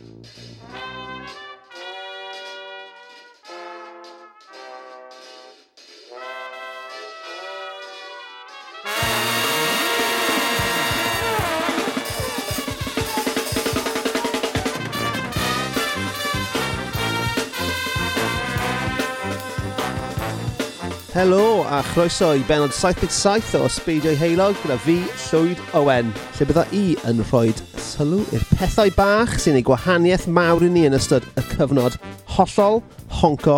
Helo a chroeso i benod 77 o Speidio'i Heilog gyda fi, Llwyd Owen, lle bydda i yn rhoi sylw i'r pethau bach sy'n ei gwahaniaeth mawr i ni yn ystod y cyfnod hollol honco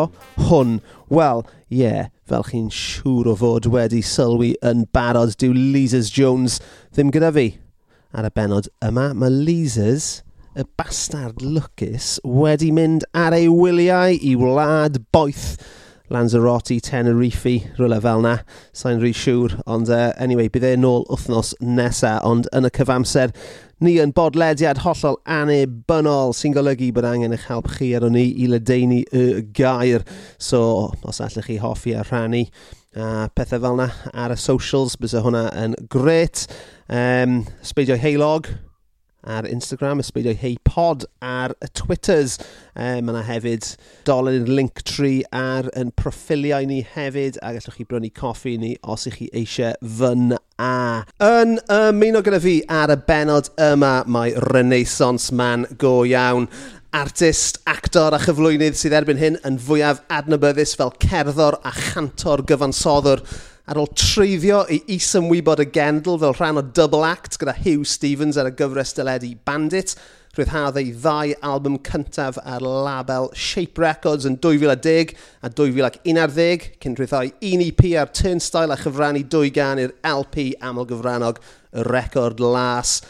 hwn. Wel, ie, yeah, fel chi'n siŵr o fod wedi sylwi yn barod, dyw Leesers Jones ddim gyda fi. Ar y benod yma, mae Leesers, y bastard lwcus, wedi mynd ar ei wyliau i wlad boeth. Lanzarote, Tenerife, rhywle fel na. Sa'n rhy siŵr, ond uh, anyway, bydd e'n ôl wythnos nesa, ond yn y cyfamser, Ni yn bodlediad hollol anebynol sy'n golygu bod angen eich help chi ar ni i ledeini y gair. So, os allwch chi hoffi a rhannu a pethau fel yna ar y socials, bys hwnna yn gret. Um, Sbeidio heilog, ar Instagram, ysbeidio hei pod ar y Twitters. Eh, e, mae yna hefyd dolen yn link tri ar yn proffiliau ni hefyd, a gallwch chi brynu coffi ni os ych chi eisiau fyn a. Yn ymuno gyda fi ar y benod yma, mae Renaissance Man go iawn artist, actor a chyflwynydd sydd erbyn hyn yn fwyaf adnabyddus fel cerddor a chantor gyfansoddwr ar ôl treiddio i is-ymwybod y gendl fel rhan o double act gyda Hugh Stevens ar y gyfres dyledu Bandit, rhyddhadd ei ddau album cyntaf ar label Shape Records yn 2010 a 2011 cyn rhyddhau un EP ar Turnstile a chyfrannu dwy gan i'r LP aml gyfrannog y record las.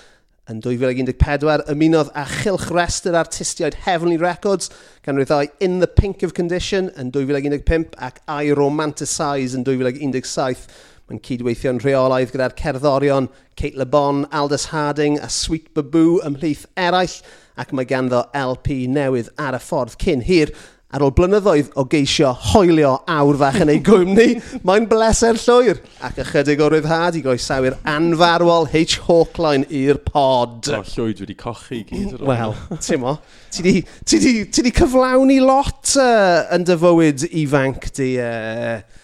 Yn 2014, ymunodd â chylch restr artistiaid Heavenly Records, gan ryddai In the Pink of Condition yn 2015 ac I Romanticize yn 2017. Mae'n cydweithio'n rheolaidd gyda'r cerddorion Kate Le Bon, Aldous Harding a Sweet Baboo ymhlith eraill, ac mae ganddo LP newydd ar y ffordd cyn hir ar ôl blynyddoedd o geisio hoelio awr fach yn ei gwmni, mae'n bleser llwyr. Ac ychydig o ryddhad i goesawu'r anfarwol H. Hawkline i'r pod. O, llwyd wedi cochi i gyd. Wel, ti'n mo, ti di, ti di, ti di cyflawni lot uh, yn dy fywyd ifanc di... Uh,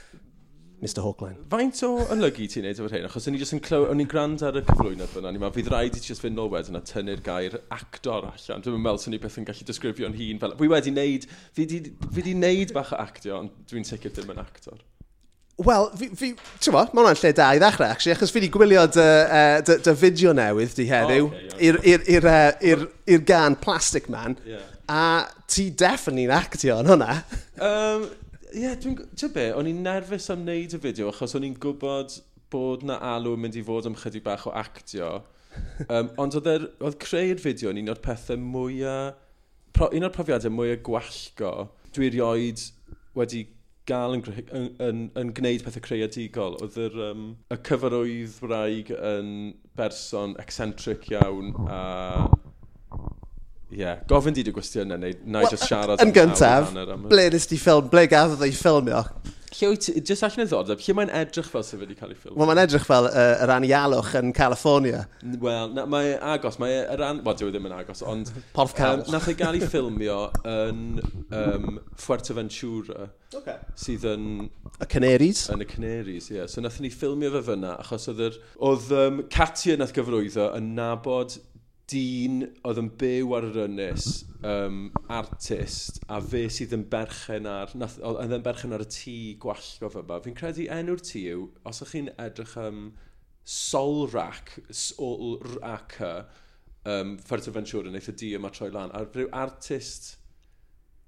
Mr Hawkline. Faint o ynlygu ti'n neud efo'r hyn? Achos o'n i jyst yn clyw... O'n i'n grand ar y cyflwyno fyna. Ni'n meddwl, fydd rhaid i ti jyst fynd nôl wedyn a tynnu'r gair actor allan. Dwi'n meddwl sy'n ni beth yn gallu disgrifio'n hun fel... Fi wedi neud... Fi wedi neud bach o actio, ond dwi'n sicr ddim yn actor. Wel, fi, fi, ti'n mo, mae hwnna'n lle da i ddechrau, actually, achos fi wedi gwylio dy, uh, dy, dy fideo newydd di heddiw oh, okay, i'r e, gan Plastic Man, yeah. a ti definitely'n actio yn hwnna. Um, Ie, yeah, dwi'n... Ti'n be, o'n i'n nerfus am wneud y fideo achos o'n i'n gwybod bod na alw yn mynd i fod am chydig bach o actio. Um, ond oedd, er, oedd creu'r fideo yn un o'r pethau mwyaf... Pro, un o'r profiadau mwyaf gwallgo dwi rioed wedi gael yn, yn, yn, yn gwneud pethau creadigol. Oedd yr, um, y cyfarwydd wraig yn berson eccentric iawn a Ie, yeah. gofyn di dy gwestiwn neu na i just siarad... Yn gyntaf, ble nes di ffilm, ble gafodd ei ffilmio? Lle wyt ti, jyst allan y ddordeb, lle mae'n edrych fel sef wedi cael ei ffilmio? Wel, mae'n edrych fel uh, yr anialwch yn California. Wel, mae agos, mae yr an... Wel, diwy e ddim yn agos, ond... Porth cael. Um, nath ei gael ei ffilmio yn um, Fuerteventura. Okay. Sydd yn... Y Canaries. Yn y Canaries, ie. Yeah. So nath ni ffilmio fe fyna, achos oedd yr... Oedd um, Katia nath gyfrwyddo yn nabod dyn oedd yn byw ar yr ynys, um, artist, a fe sydd yn berchen ar, nath, oedd yn berchen ar y tŷ gwallgo gwallgof yma. Fi'n credu enw'r tŷ yw, os ydych chi'n edrych um, Solrac, Solrac, um, Fertaventura, wneud y dŷ yma troi lan, a rhyw artist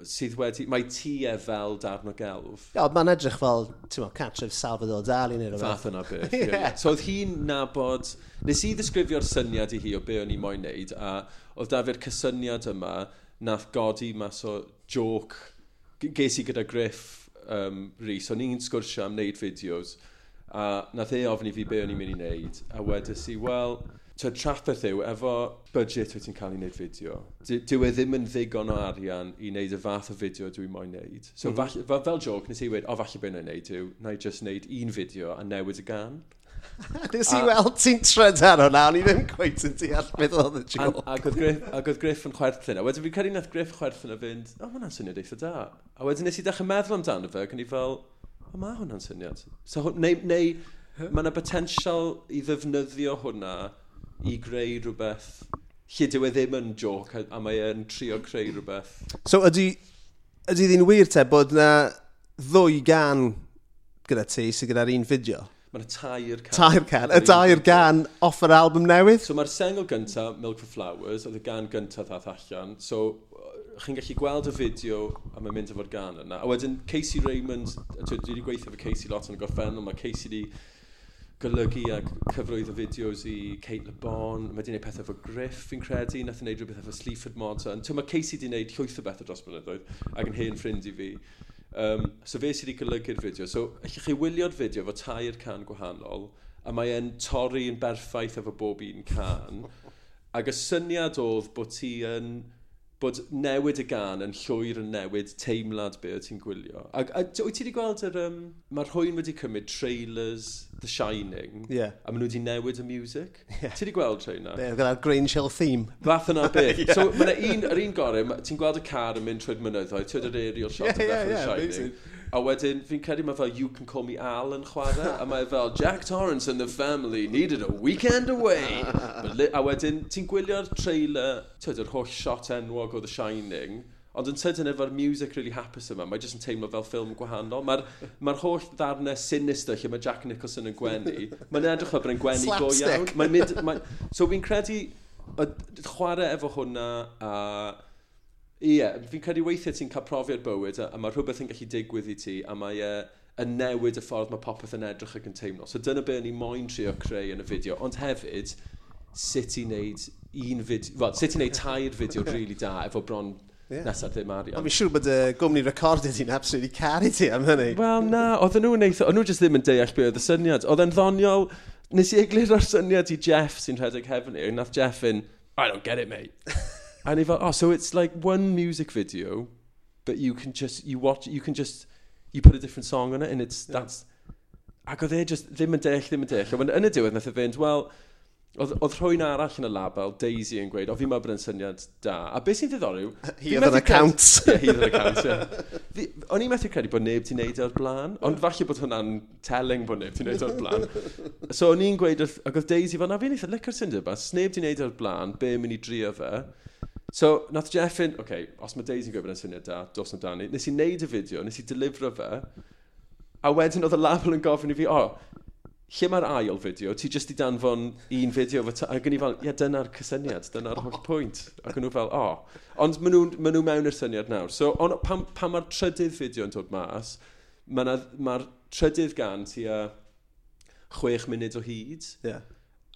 sydd wedi, mae ti e fel darn o gelf. O, mae'n edrych fel, ti'n meddwl, catref Salvador Dali neu rhywbeth. Fath yna beth, yeah. yeah. So oedd hi'n nabod, nes i ddisgrifio'r syniad i hi o be o'n i moyn neud, a oedd da fi'r cysyniad yma, nath godi mas o joc, ges i gyda Griff um, Rhys, o'n i'n sgwrsio am wneud fideos, a nath e ofni fi be o'n i'n mynd i wneud, a wedys i, wel, Tyd trafferth yw, efo budget wyt ti'n cael ei wneud fideo, dyw e ddim yn ddigon o arian i wneud y fath o fideo dwi'n moyn wneud. So mm -hmm. falle, fel fel joc, nes i wedi, o falle beth nhw'n wneud yw, na i just wneud un fideo a newid y gan. Nes i weld ti'n tryd ar hwnna, ond i ddim gweith yn deall beth oedd y joc. Ac oedd Griff, ac oedd Griff yn chwerthin. A wedyn fi'n credu nath Griff chwerthin a fynd, o, oh, hwnna'n syniad eitha da. A wedyn nes i ddechrau meddwl amdano fe, ac o'n i fel, o, mae hwnna'n syniad. So, neu, neu mae yna potensial i ddefnyddio hwnna i greu rhywbeth lle dyw e ddim yn joc a, a mae e'n trio creu rhywbeth. So ydy, ydy ddyn wir te bod na ddwy gan gyda ti sydd gyda'r un fideo? Mae'n tair can. Tair can. Y dair gan off yr album newydd? So mae'r sengl gyntaf, Milk for Flowers, oedd y gan gyntaf ddath allan. So chi'n gallu gweld y fideo a mae'n mynd efo'r gan yna. A wedyn Casey Raymond, dwi wedi gweithio efo Casey lot yn y gorffennol, mae Casey wedi golygu a cyfrwydd o fideos i Kate Le Bon, mae wedi gwneud pethau fo Griff fi'n credu, nath e i wneud rhywbeth efo Sleaford Morton. ond mae Casey wedi gwneud llwyth o bethau dros blynyddoedd ac yn hen ffrind i fi. Um, so fe sydd wedi golygu'r fideo. So, allwch chi wylio'r fideo fo tair can gwahanol, a mae e'n torri yn berffaith efo bob un can. Ac y syniad oedd bod ti yn bod newid y gan yn llwyr yn newid teimlad be o ti'n gwylio. A, a wyt ti wedi gweld, yr, um, mae'r hwyn wedi cymryd trailers The Shining, yeah. a maen nhw wedi newid y music. Yeah. Ti wedi gweld traina? Ie, gyda'r Green Shell theme. Fath yna beth. yeah. So, mae'n un, yr un gorau, ti'n gweld y car yn mynd trwy'r mynyddoedd, ti'n dod aerial shot yeah, yeah, yeah, Shining. Amazing. A wedyn, fi'n credu mae fel You Can Call Me Al yn chwarae, a mae fel Jack Torrance and the family needed a weekend away. a wedyn, ti'n gwylio'r trailer, ti'n yr holl shot enwog o The Shining, Ond yn tydyn efo'r music really hapus yma, mae jyst yn teimlo fel ffilm gwahanol. Mae'r ma holl ddarnau sinister lle mae Jack Nicholson yn gwenu, mae'n edrych fel bod yn gwenu go iawn. Mae'n mynd... Mae, so fi'n credu, chwarae efo hwnna a... Uh, Ie, yeah, fi'n credu weithiau ti'n cael profiad bywyd a, a mae rhywbeth yn gallu digwydd i ti a mae uh, yn newid y ffordd mae popeth yn edrych ac yn teimlo. So dyna be ni moyn trio creu yn y fideo. Ond hefyd, sut i wneud un fideo, well, sut i wneud tair fideo really da efo bron Yeah. nesaf ddim arian. Ond fi'n siŵr bod y gwmni recordio ti'n absolutely caru ti am hynny. Wel na, oedden nhw'n eitha, oedden nhw jyst ddim yn deall be oedd y syniad. Oedd e'n ddoniol, nes i eglir o'r syniad i Jeff sy'n rhedeg hefyd, ni, nath Jeff yn, I don't get it mate. And if I, oh, so it's like one music video, but you can just you watch you can just you put a different song on it, and it's yeah. that's. Ac oedd e just ddim yn deall, ddim yn dell. Ond yn y diwedd nath e fynd, wel, oedd, oedd rhywun arall yn y label, Daisy, yn gweud, o fi'n meddwl bod yn syniad da. A beth sy'n ddiddorol yw... He oedd yn account. Ie, hi oedd yn account, ie. O'n i'n methu credu bod neb ti'n neud o'r blaen, ond falle bod hwnna'n telling bod neb ti'n neud o'r blaen. so o'n i'n gweud, ac oedd Daisy fel, na fi'n eitha licor syniad yma, sneb ti'n neud o'r blaen, be mynd i drio fe? So, nath Jeffyn, oce, okay, os mae Daisy'n gwybod yn syniad da, dos amdani, nes i wneud y fideo, nes i delifro fe, a wedyn oedd y label yn gofyn i fi, o, oh, lle mae'r ail fideo? Ti jyst i danfon un fideo fy A gen i fel, ie, yeah, dyna'r cysyniad, dyna'r holl pwynt. Ac yn nhw fel, o. Oh. Ond maen nhw, maen nhw mewn i'r syniad nawr. So, on, pan, pan mae'r trydydd fideo yn dod mas, mae'r ma, ma trydydd gan ti a chwech munud o hyd. Yeah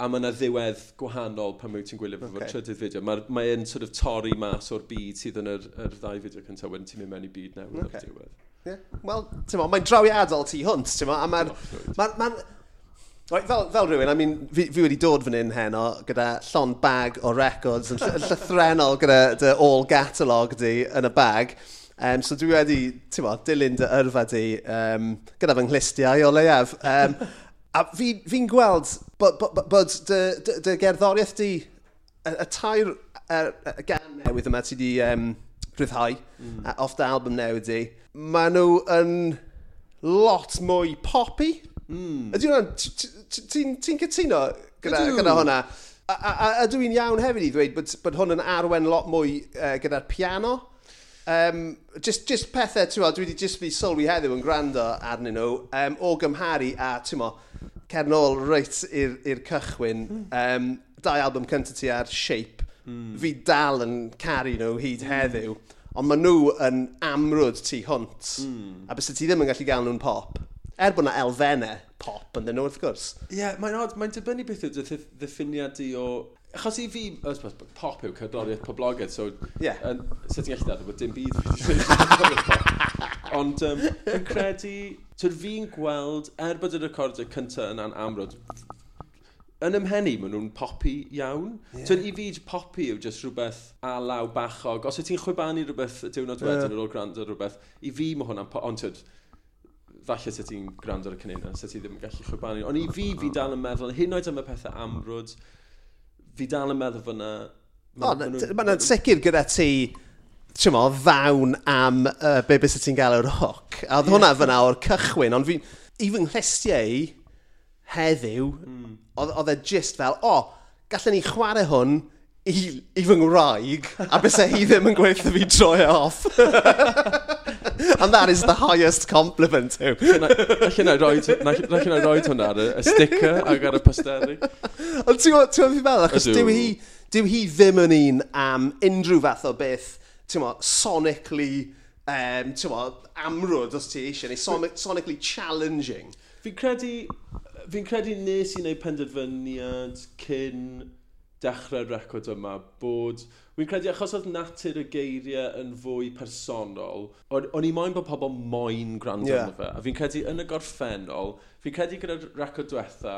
a mae yna ddiwedd gwahanol pan mae ti'n gwylio okay. fo'r trydydd fideo. Mae, mae sort of torri mas o'r byd sydd yn yr, yr ddau fideo cyntaf, wedyn ti'n mynd mewn i byd newydd okay. o'r diwedd. Yeah. Wel, ti'n mo, mae'n drawiadol ti hwnt, ti'n mo, a mae'r... Ma, ma, Right, fel, fel rhywun, I mean, fi, fi wedi dod fan hyn heno gyda llon bag o records yn, yn llythrenol gyda dy all catalog di yn y bag. Um, so dwi wedi, ti'n mo, dilyn dy yrfa di um, gyda fy nghlistiau o leiaf. Um, A fi'n fi, gweld bod, bod, bod dy, dy, dy gerddoriaeth di, y, y tair er, y gan newydd yma ti di um, rhyddhau, mm. off dy album newydd di, maen nhw yn lot mwy poppy. Mm. Ydy hwnna'n... Ti'n ti, cytuno gyda, gyda hwnna? A, a, a, a dwi'n iawn hefyd i ddweud bod, bod hwn yn arwen lot mwy uh, gyda'r piano. Um, just, just pethau, ti'n dwi wedi just fi sylwi heddiw yn gwrando arnyn nhw um, o gymharu a, ti'n cer nôl reit i'r cychwyn, um, dau album cyntaf ti ar Shape, mm. fi dal yn caru nhw hyd heddiw, ond maen nhw yn amrwd tu hwnt, mm. a bys ti ddim yn gallu gael nhw'n pop. Er bod yna elfennau pop yn dyn nhw wrth gwrs. Ie, yeah, mae'n odd, mae'n dibynnu beth yw dy ddiffiniad i o Achos i fi, pop yw cerddoriaeth poblogaidd, so yeah. um, sut ti'n gallu dweud bod dim byd wedi gwneud Ond um, yn credu, twy'r fi'n gweld, er bod y recordio cyntaf yna'n amrwyd, yn ymhenni, maen nhw'n popi iawn. Yeah. Twy'n i fi popi yw jyst rhywbeth alaw bachog. Os y ti'n chwibanu rhywbeth y diwrnod wedyn yeah. ar ôl gwrando rhywbeth, i fi mae hwnna'n... Ond tyd, falle sy ti'n gwrando ar y cynnig sy ti ddim yn gallu chwibanu. Ond i fi, fi dal yn meddwl, hyn oed am y pethau amrwd, fi dal yn meddwl fyna... Mae'n sicr gyda ti mo, ddawn am uh, be bys ti'n gael o'r hoc. A oedd yeah. hwnna fyna o'r cychwyn, ond fi, i fy nghlestiau heddiw, mm. oedd e just fel, o, oh, gallen ni chwarae hwn i, i fy ngwraig, a bys e hi ddim yn gweithio fi troi e off. And that is the highest compliment too. Alla na roed hwnna ar y sticker ac ar y posteri. Ond ti'n gwybod, ti'n gwybod fi fel, achos dyw hi, dyw hi ddim yn un am unrhyw fath o beth ti'n mo, sonically um, ti'n mo, amrwd os ti eisiau, neu sonically challenging. Fi'n credu, fi'n credu nes i wneud penderfyniad cyn dechrau'r record yma bod... Wy'n credu achos oedd natur y geiriau yn fwy personol, o'n i moyn bod pobl moyn gwrando yeah. fe. A fi'n credu yn y gorffennol, fi'n credu gyda'r record diwetha,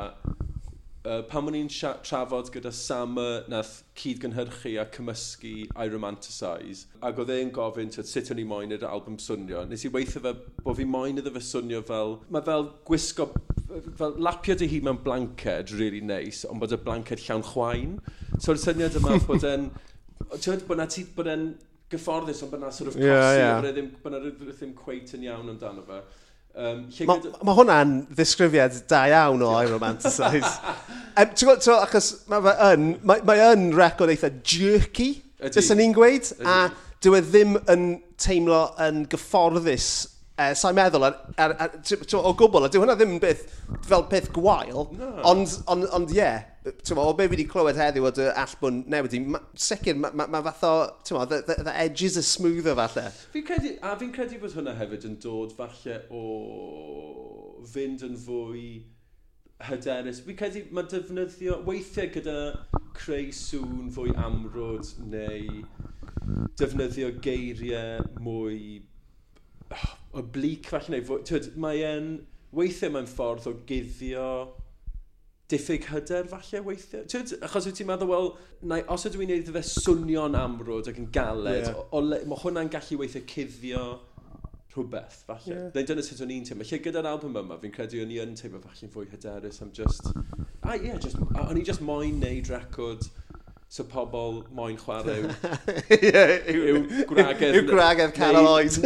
uh, pan o'n i'n trafod gyda Sama nath cydgynhyrchu a cymysgu I Romanticise, ac oedd e'n gofyn tyd, sut o'n i moyn i'r album swnio, nes i weithio fe bod fi moyn iddo fe swnio fel, mae fel gwisgo, fel lapio dy hi mewn blanced really nice, ond bod y blanced llawn chwain. So'r syniad yma bod e'n, ti'n bod na ti, bod e'n gyfforddus, ond bod na sort of cosi, yeah, yeah. bod e ddim, ddim cweit yn iawn amdano fe. Um, Mae ma, ma hwnna'n ddisgrifiad da iawn o I romanticise. um, ti'n gwybod, achos mae fe yn, mae, mae yn record eitha jerky, jyst yn un gweud, a dyw e ddim yn teimlo yn gyfforddus eh, Uh, sa'n meddwl, ar, ar, ar, o gwbl, a dyw hwnna ddim yn beth, fel peth gwael, no. ond, ond, ond ie, yeah, tyma, o be fi wedi clywed heddiw o dy allbwn newid i, ma, sicr, mae ma, ma fath o, tyma, the, the, the edges are smoother falle. Fi'n credu, a fi'n credu bod hwnna hefyd yn dod falle o fynd yn fwy hyderus. Fi'n credu mae defnyddio weithiau gyda creu sŵn fwy amrwd neu defnyddio geiriau mwy oh, oblique falle neu fwy, tyd, mae en, weithiau mae'n ffordd o guddio diffyg hyder falle weithiau. Tyd, achos wyt ti'n meddwl, wel, na, os ydw i'n neud fe swnio'n amrwd ac yn galed, yeah. o, o, mae hwnna'n gallu weithiau cuddio rhywbeth, falle. Yeah. Neu dyna sut o'n i'n teimlo. Lle gyda'r album yma, fi'n credu o'n i yn teimlo falle'n fwy hyderus am just... A ie, yeah, just, o'n i just moyn neud record so pobl moyn chwarae yw, yw gwragedd... Yw gwragedd canol oed.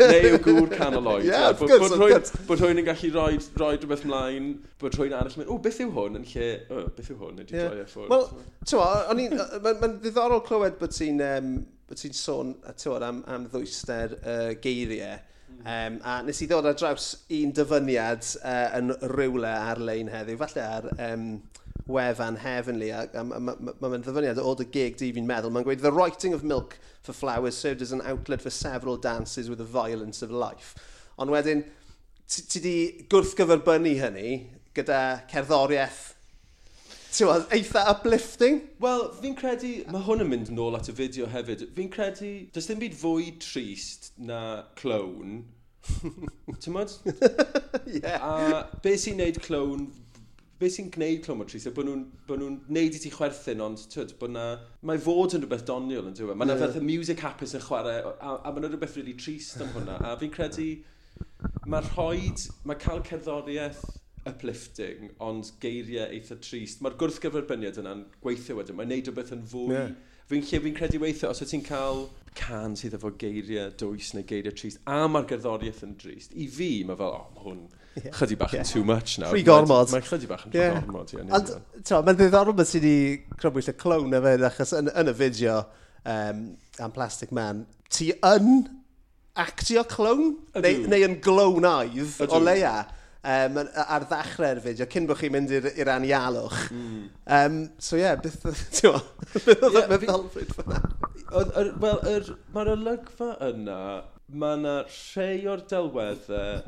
Neu yw gŵr canol oed. Yeah, of course, of course. Bod rhywun yn gallu rhoi, rhoi rhywbeth mlaen, bod rhywun arall yn mynd, o, beth yw hwn yn lle, o, beth yw hwn, ydy yeah. ffwrdd. Wel, ti'n mae'n ddiddorol clywed bod ti'n um, ti sôn am, am ddwyster uh, geiriau. Um, mm. a nes i ddod ar draws un dyfyniad uh, yn rywle ar-lein heddiw, falle ar um, wefan heavenly, a, a, a, a mae'n ddyfyniad o dy gig di fi'n meddwl, mae'n gweud, the writing of milk for flowers served as an outlet for several dances with the violence of life. Ond wedyn, ti di gwrthgyferbynnu hynny gyda cerddoriaeth Tewa, eitha uplifting? Wel, fi'n credu, mae hwn yn mynd nôl at y fideo hefyd. Fi'n credu, does dim byd fwy trist na clown. Ti'n modd? yeah. A beth sy'n neud clown beth sy'n gwneud clometry, so bod nhw'n nhw neud i ti chwerthin, ond tyd, bod na, mae fod yn rhywbeth doniol yn dweud. Mae yna yeah. fath y music hapus yn chwarae, a, a mae yna rhywbeth really trist am hwnna. A fi'n credu, mae rhoed, mae cael cerddoriaeth uplifting, ond geiriau eitha trist. Mae'r gwrthgyferbyniad yna'n gweithio wedyn, mae'n neud rhywbeth yn fwy... Yeah. Fi'n lle fi'n credu weithio, os ti'n cael can sydd efo geiriau dwys neu geiriau trist, a mae'r gerddoriaeth yn drist, i fi mae fel, o, oh, hwn yeah. chydig bach yeah. too much nawr. Rhy gormod. Mae'n chydig bach yn yeah. gormod. Yeah, Ond, mae'n ddiddorol bod ti wedi crybwyll y clown efo, achos yn, yn y fideo um, am Plastic Man, ti yn actio clown? Neu, neu yn glownaidd o leia? um, ar ddechrau'r fideo, cyn bod chi'n mynd i'r anialwch. Mm. Um, so ie, yeah, beth oedd y ddelfryd fyna? Wel, mae'r olygfa yna, mae yna rhai o'r delweddau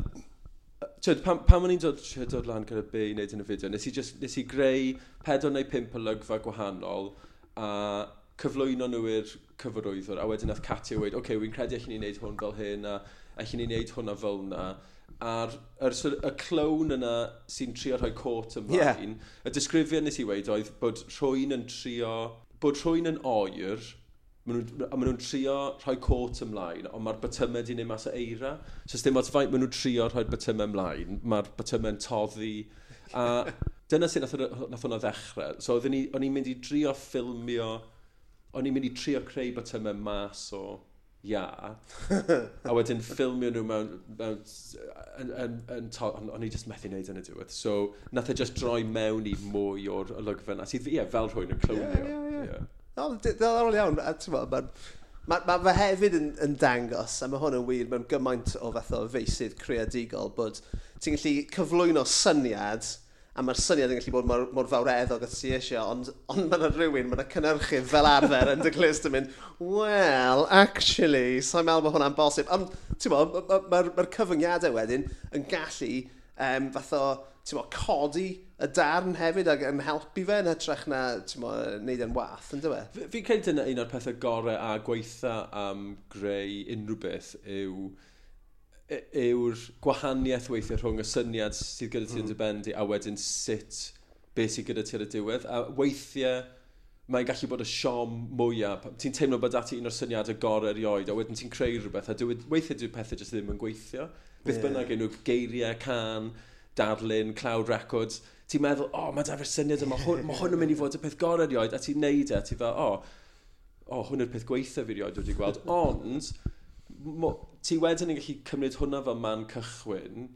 tyd, pan, pan o'n i'n dod, dod lan gyda be i wneud yn y fideo, nes i, just, nes i greu pedwar neu pimp olygfa gwahanol a cyflwyno nhw i'r cyfrwyddwr a wedyn nath Katia wedi, oce, okay, wy'n credu allan ni wneud hwn fel hyn a allan ni wneud hwnna fel hwnna a'r, er, ar, y clown yna sy'n trio rhoi cot ymlaen, yeah. y disgrifiad nes i wedi oedd bod rhywun yn trio, bod rhywun yn oer, maen nhw'n ma nhw trio rhoi cwrt ymlaen, ond mae'r bytymau di wneud mas o eira. So dim ots faint maen nhw'n trio rhoi bytymau ymlaen, mae'r bytymau'n toddi. A dyna sy'n nath, nath hwnna ddechrau. So o'n i'n mynd i drio ffilmio, o'n i'n mynd i trio creu bytymau mas o ia. a wedyn ffilmio nhw mewn, mewn yn, yn, yn, o'n i just methu wneud yn y diwedd. So nath e just droi mewn i mwy o'r olygfa na sydd, ie, fel rhywun yn clonio. Yeah, yeah, yeah. yeah. O, ddiddorol iawn. Mae'n Ma, ma fe hefyd yn, yn dangos, a mae hwn yn wir, mewn gymaint o fath o feisydd creadigol, bod ti'n gallu cyflwyno syniad, a mae'r syniad yn gallu bod mor, mor fawreddog a ti eisiau, ond, ond mae yna rhywun, mae yna cynnyrchydd fel arfer yn dy glist yn mynd, well, actually, sa'n meddwl bod hwnna'n bosib. Ond, ti'n bod, mae'r ma, ma, ma cyfyngiadau wedyn yn gallu um, fath o, ti'n bod, codi y darn hefyd ac yn helpu fe yn hytrach na mo, neud yn wath, yn dweud? Fi'n fi credu dyna un o'r pethau gorau a gweitha am greu unrhyw beth yw yw'r gwahaniaeth weithiau rhwng y syniad sydd gyda ti mm. yn dy mm. bendi a wedyn sut beth sydd gyda ti ar y diwedd. A weithiau mae'n gallu bod y siom mwyaf. Ti'n teimlo bod ati un o'r syniadau gorau erioed, a wedyn ti'n creu rhywbeth, a dywed, weithiau dwi'n pethau jyst ddim yn gweithio. Beth yeah. bynnag enw geiriau, can, darlun, cloud records, ti'n meddwl, o, oh, mae dafer syniad yma, hwn, mae hwn yn mynd i fod y peth gorau rioed, a ti'n neud e, ti'n fel, o, oh, o, oh, hwn yw'r peth gweithio fi rioed wedi gweld, ond, ti wedyn yn gallu cymryd hwnna fel man cychwyn,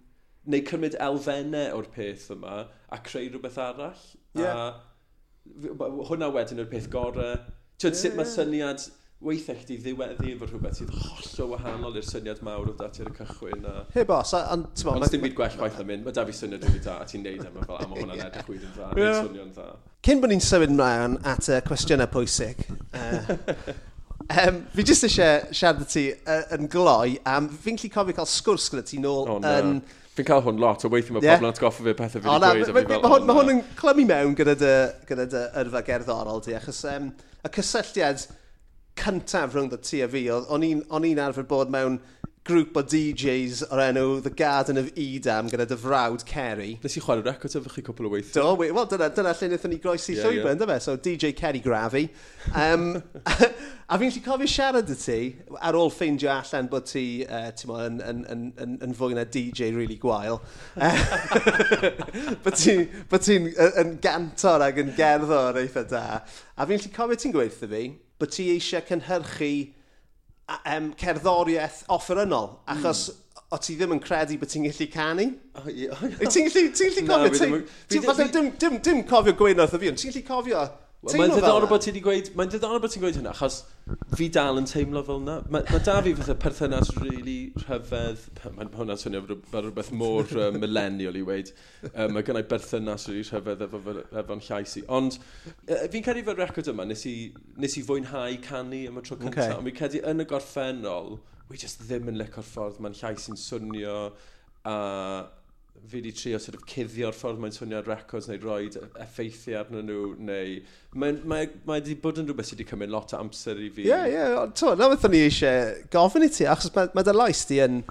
neu cymryd elfennau o'r peth yma, a creu rhywbeth arall, yeah. a hwnna wedyn yw'r peth gorau, ti'n yeah. sut mae syniad, weithiau chdi ddiweddi efo rhywbeth sydd hollol wahanol i'r syniad mawr o dati ar y cychwyn. A... He bos, ond ti'n meddwl... Ond dim byd gwell gwaith am mynd, mae da fi syniad rili da, a ti'n neud e, am fel, a mae hwnna'n edrych wedi'n dda, yeah. swnio'n dda. Cyn bod ni'n symud mlaen at y cwestiynau pwysig, uh, um, fi jyst eisiau siarad ti uh, yn gloi, am fi'n lli cofio cael sgwrs gyda ti nôl oh, no. yn... Fi'n cael hwn lot, o weithio mae yeah. pobl yn atgoffa fi pethau fi wedi gweud. Mae hwn yn clymu mewn gyda dy yrfa gerddorol di, achos um, y cysylltiad cyntaf rhwng y tu a fi, o'n i'n arfer bod mewn grŵp o DJs o'r enw The Garden of Edam gyda dy frawd Kerry. Nes i chwarae record efo chi cwpl o weithio. Do, we, wel dyna, dyna lle wnaethon ni groesi yeah, llwybr, yeah. So DJ Kerry Grafi. Um, a fi'n lli cofio siarad y ti ar ôl ffeindio allan bod ti e, uh, mo, yn, yn, yn, yn, yn fwy na DJ really gwael. bod ti'n ti yn gantor ac yn gerddor eitha da. A fi'n lli cofio ti'n gweithio fi, bod ti eisiau cynhyrchu um, cerddoriaeth offerynol, achos mm o ti ddim yn credu bod ti'n gallu canu? Oh, yeah. Ti'n gallu, cofio? Dim, cofio gwein wrth o fi, ond ti'n gallu cofio Mae'n ddiddorol bod ti wedi gweud, mae'n ddiddorol bod ti'n gweud hynna, achos fi dal yn teimlo fel yna. Mae ma da fi fatha perthynas really rhyfedd, mae'n hwnna swnio fel rhywbeth môr uh, millennial i weid, um, mae gennau perthynas really rhyfedd efo, efo'n llais i. Ond uh, fi'n credu fel record yma, nes i, nes i fwynhau canu am y tro cyntaf, okay. ond fi'n credu yn y gorffennol, wi just ddim yn licor ffordd, mae'n llais i'n swnio, a uh, fi wedi trio sort of cuddio'r ffordd mae'n swnio'r records neu roi e- effeithiau arnyn nhw neu mae, mae, mae wedi bod yn rhywbeth sydd wedi cymryd lot o amser i fi. Ie, yeah, ie, yeah. to, na beth o'n i eisiau gofyn i ti, achos mae, mae dy lais di yn,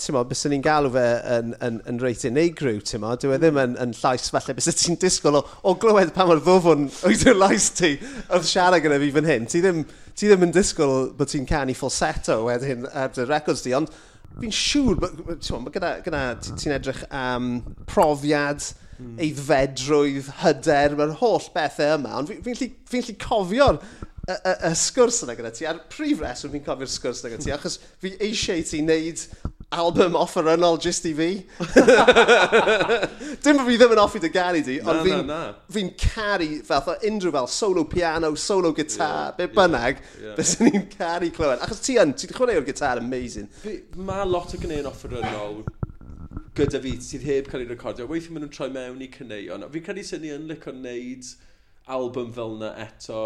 ti'n mo, bys ni'n galw fe yn, yn, yn reit unigryw, ti'n mo, dwi e ddim yn, yn llais falle, bys ti'n disgwyl o, o glywed pa mor ddofwn oedd yw'r lais ti oedd siarad gyda fi fan hyn. Ti ddim, ti ddim yn disgwyl bod ti'n canu falsetto wedyn ar dy records di, ond fi'n siŵr, mae gyda, gyda ti'n edrych am um, profiad, mm. eiddfedrwydd, hyder, mae'r holl bethau yma, ond fi'n fi, fi, fi, fi cofio'r y, y, y sgwrs yna gyda ti, a'r prif reswm fi'n cofio'r sgwrs yna gyda ti, achos fi eisiau ti wneud album offerynol just i fi. Dim bod fi ddim yn offi dy garu di, ond fi'n no, fi caru fath o unrhyw fel solo piano, solo gitar, yeah, be bynnag, yeah, yeah. bys ni'n caru clywed. Achos ti yn, ti'n chwarae o'r gitar amazing. Mae lot o gyneuon offerynol gyda fi sydd heb cael ei recordio. Weithio maen nhw'n troi mewn i cyneuon. Fi'n credu sy'n ni yn licio wneud album fel yna eto.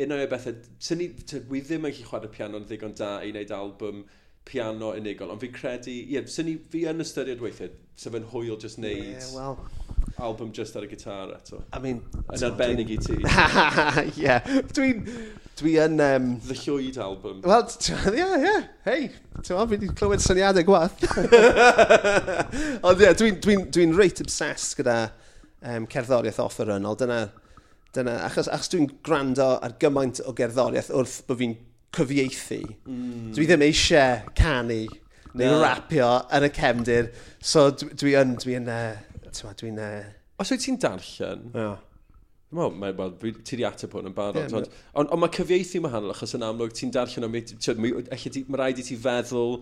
Un o'r e bethau, sy'n ni, wy ddim yn gallu chwarae piano yn ddigon da i wneud album piano unigol, ond fi'n credu, ie, yeah, sy'n ni, fi yn ystyried weithiau, sef yn hwyl just wneud yeah, well, album just ar y gitar eto. I mean, yn arbennig i ti. Ie, dwi'n, dwi yn... Um, The Llwyd album. Wel, ie, yeah, ie, yeah. hei, ti'n meddwl, fi wedi clywed syniadau gwaith. Ond ie, dwi'n dwi, dwi reit obsessed gyda um, cerddoriaeth offer yn, dyna, dyna, achos, achos dwi'n gwrando ar gymaint o gerddoriaeth wrth bod fi'n cyfieithu. Mm. Dwi ddim eisiau canu neu no. rapio yn y cefndir. So dwi yn, dwi yn, dwi'n... Dwi dwi Os wyt ti'n darllen, yeah. Wel, mae, well, ti di ateb hwn yn barod. Yeah, ond, on, on, mae cyfieithu wahanol, achos yn amlwg ti'n darllen am... Mae rhaid i ti feddwl...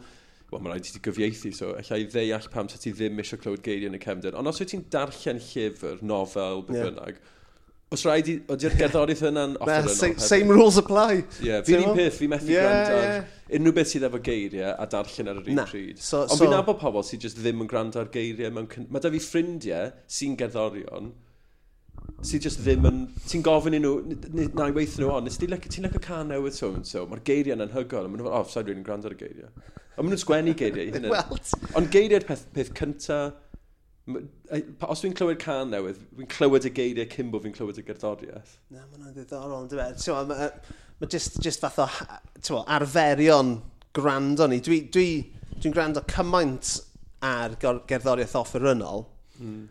Wel, mae rhaid i ti gyfieithu, so allai ddeall pam sa ti ddim eisiau clywed geiriau yn y cefndir. Ond os wyt ti'n darllen llyfr, nofel, beth yeah. bynnag, Os rhaid i, oeddi'r gerddoriaeth yna'n offer yno? Same, rules apply. Ie, yeah, fi'n un peth, fi'n methu yeah, gwrando yeah. ar unrhyw beth sydd efo geiriau a darllen ar yr un pryd. So, Ond so... fi'n nabod pobl sydd just ddim yn gwrando ar geiriau. Mewn, mae da fi ffrindiau sy'n gerddorion sydd just ddim yn... Ti'n gofyn i nhw, na i weithio nhw on, nes ti'n lecio like can newydd so and so, mae'r geiriau yn hygol, a maen nhw'n fel, oh, sa'n rwy'n gwrando ar y geiriau. A maen nhw'n sgwennu geiriau i hynny. Ond geiriau'r peth, peth cyntaf Os dwi'n clywed can newydd, dwi'n clywed y geiriau cyn bod fi'n clywed y gerddoriaeth. Na, mae hwnna'n ddiddorol, dwi'n e? meddwl. So, mae ma just, just fath o mo, arferion gwrando ni. Dwi'n dwi, dwi, dwi gwrando cymaint ar gerddoriaeth offerynol. Mm.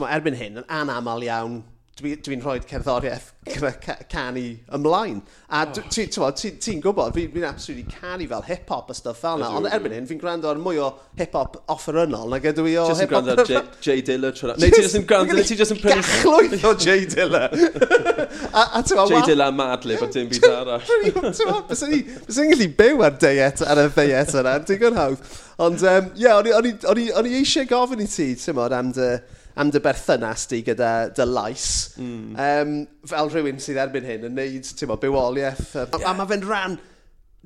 Mo, erbyn hyn, yn anamal iawn, dwi'n dwi, rhoi cerddoriaeth gyda canu ymlaen. A oh. ti'n ti, ti, ti gwybod, fi'n fi, absolutely canu fel hip-hop a stuff fel yna, ond erbyn hyn fi'n gwrando ar mwy o hip-hop offerynol na gydw i o hip-hop. Just yn gwrando ar Jay J Diller trwy'n... Neu ti just yn gwrando, neu ti just yn prynu... Gachlwyth o Jay Diller! a, a J Diller Madlib a dim byd arall. Bys ni'n gallu byw ar deiet ar y ddeiet yna, digon hawdd. Ond, ie, o'n i eisiau gofyn i ti, ti'n modd, am dy am dy berthynas di gyda dy lais, mm. um, fel rhywun sydd erbyn hyn yn neud, ti'n mo, bywoliaeth. A, yeah. a mae fe'n rhan,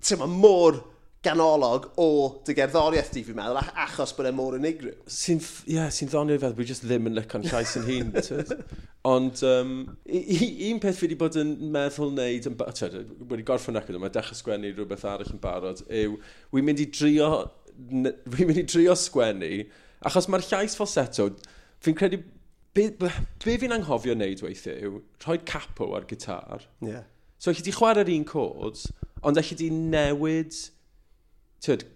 ti'n mo, môr ganolog o dy gerddoriaeth di, fi'n meddwl, achos bod e mor unigryw. Sy'n yeah, sy ddonio fel, dwi just ddim yn lycon llais yn hun. Ond um, un peth fi wedi bod yn meddwl wneud, yn, tyd, wedi gorffen ac yma, dechrau sgwennu rhywbeth arall yn barod, yw, wy'n mynd i drio, wy'n mynd i drio sgwennu, achos mae'r llais falsetto, fi'n credu, be, be fi'n anghofio wneud weithiau yw rhoi capo ar gitar. Yeah. So, allai di chwarae'r un chords, ond allai di newid, tyd,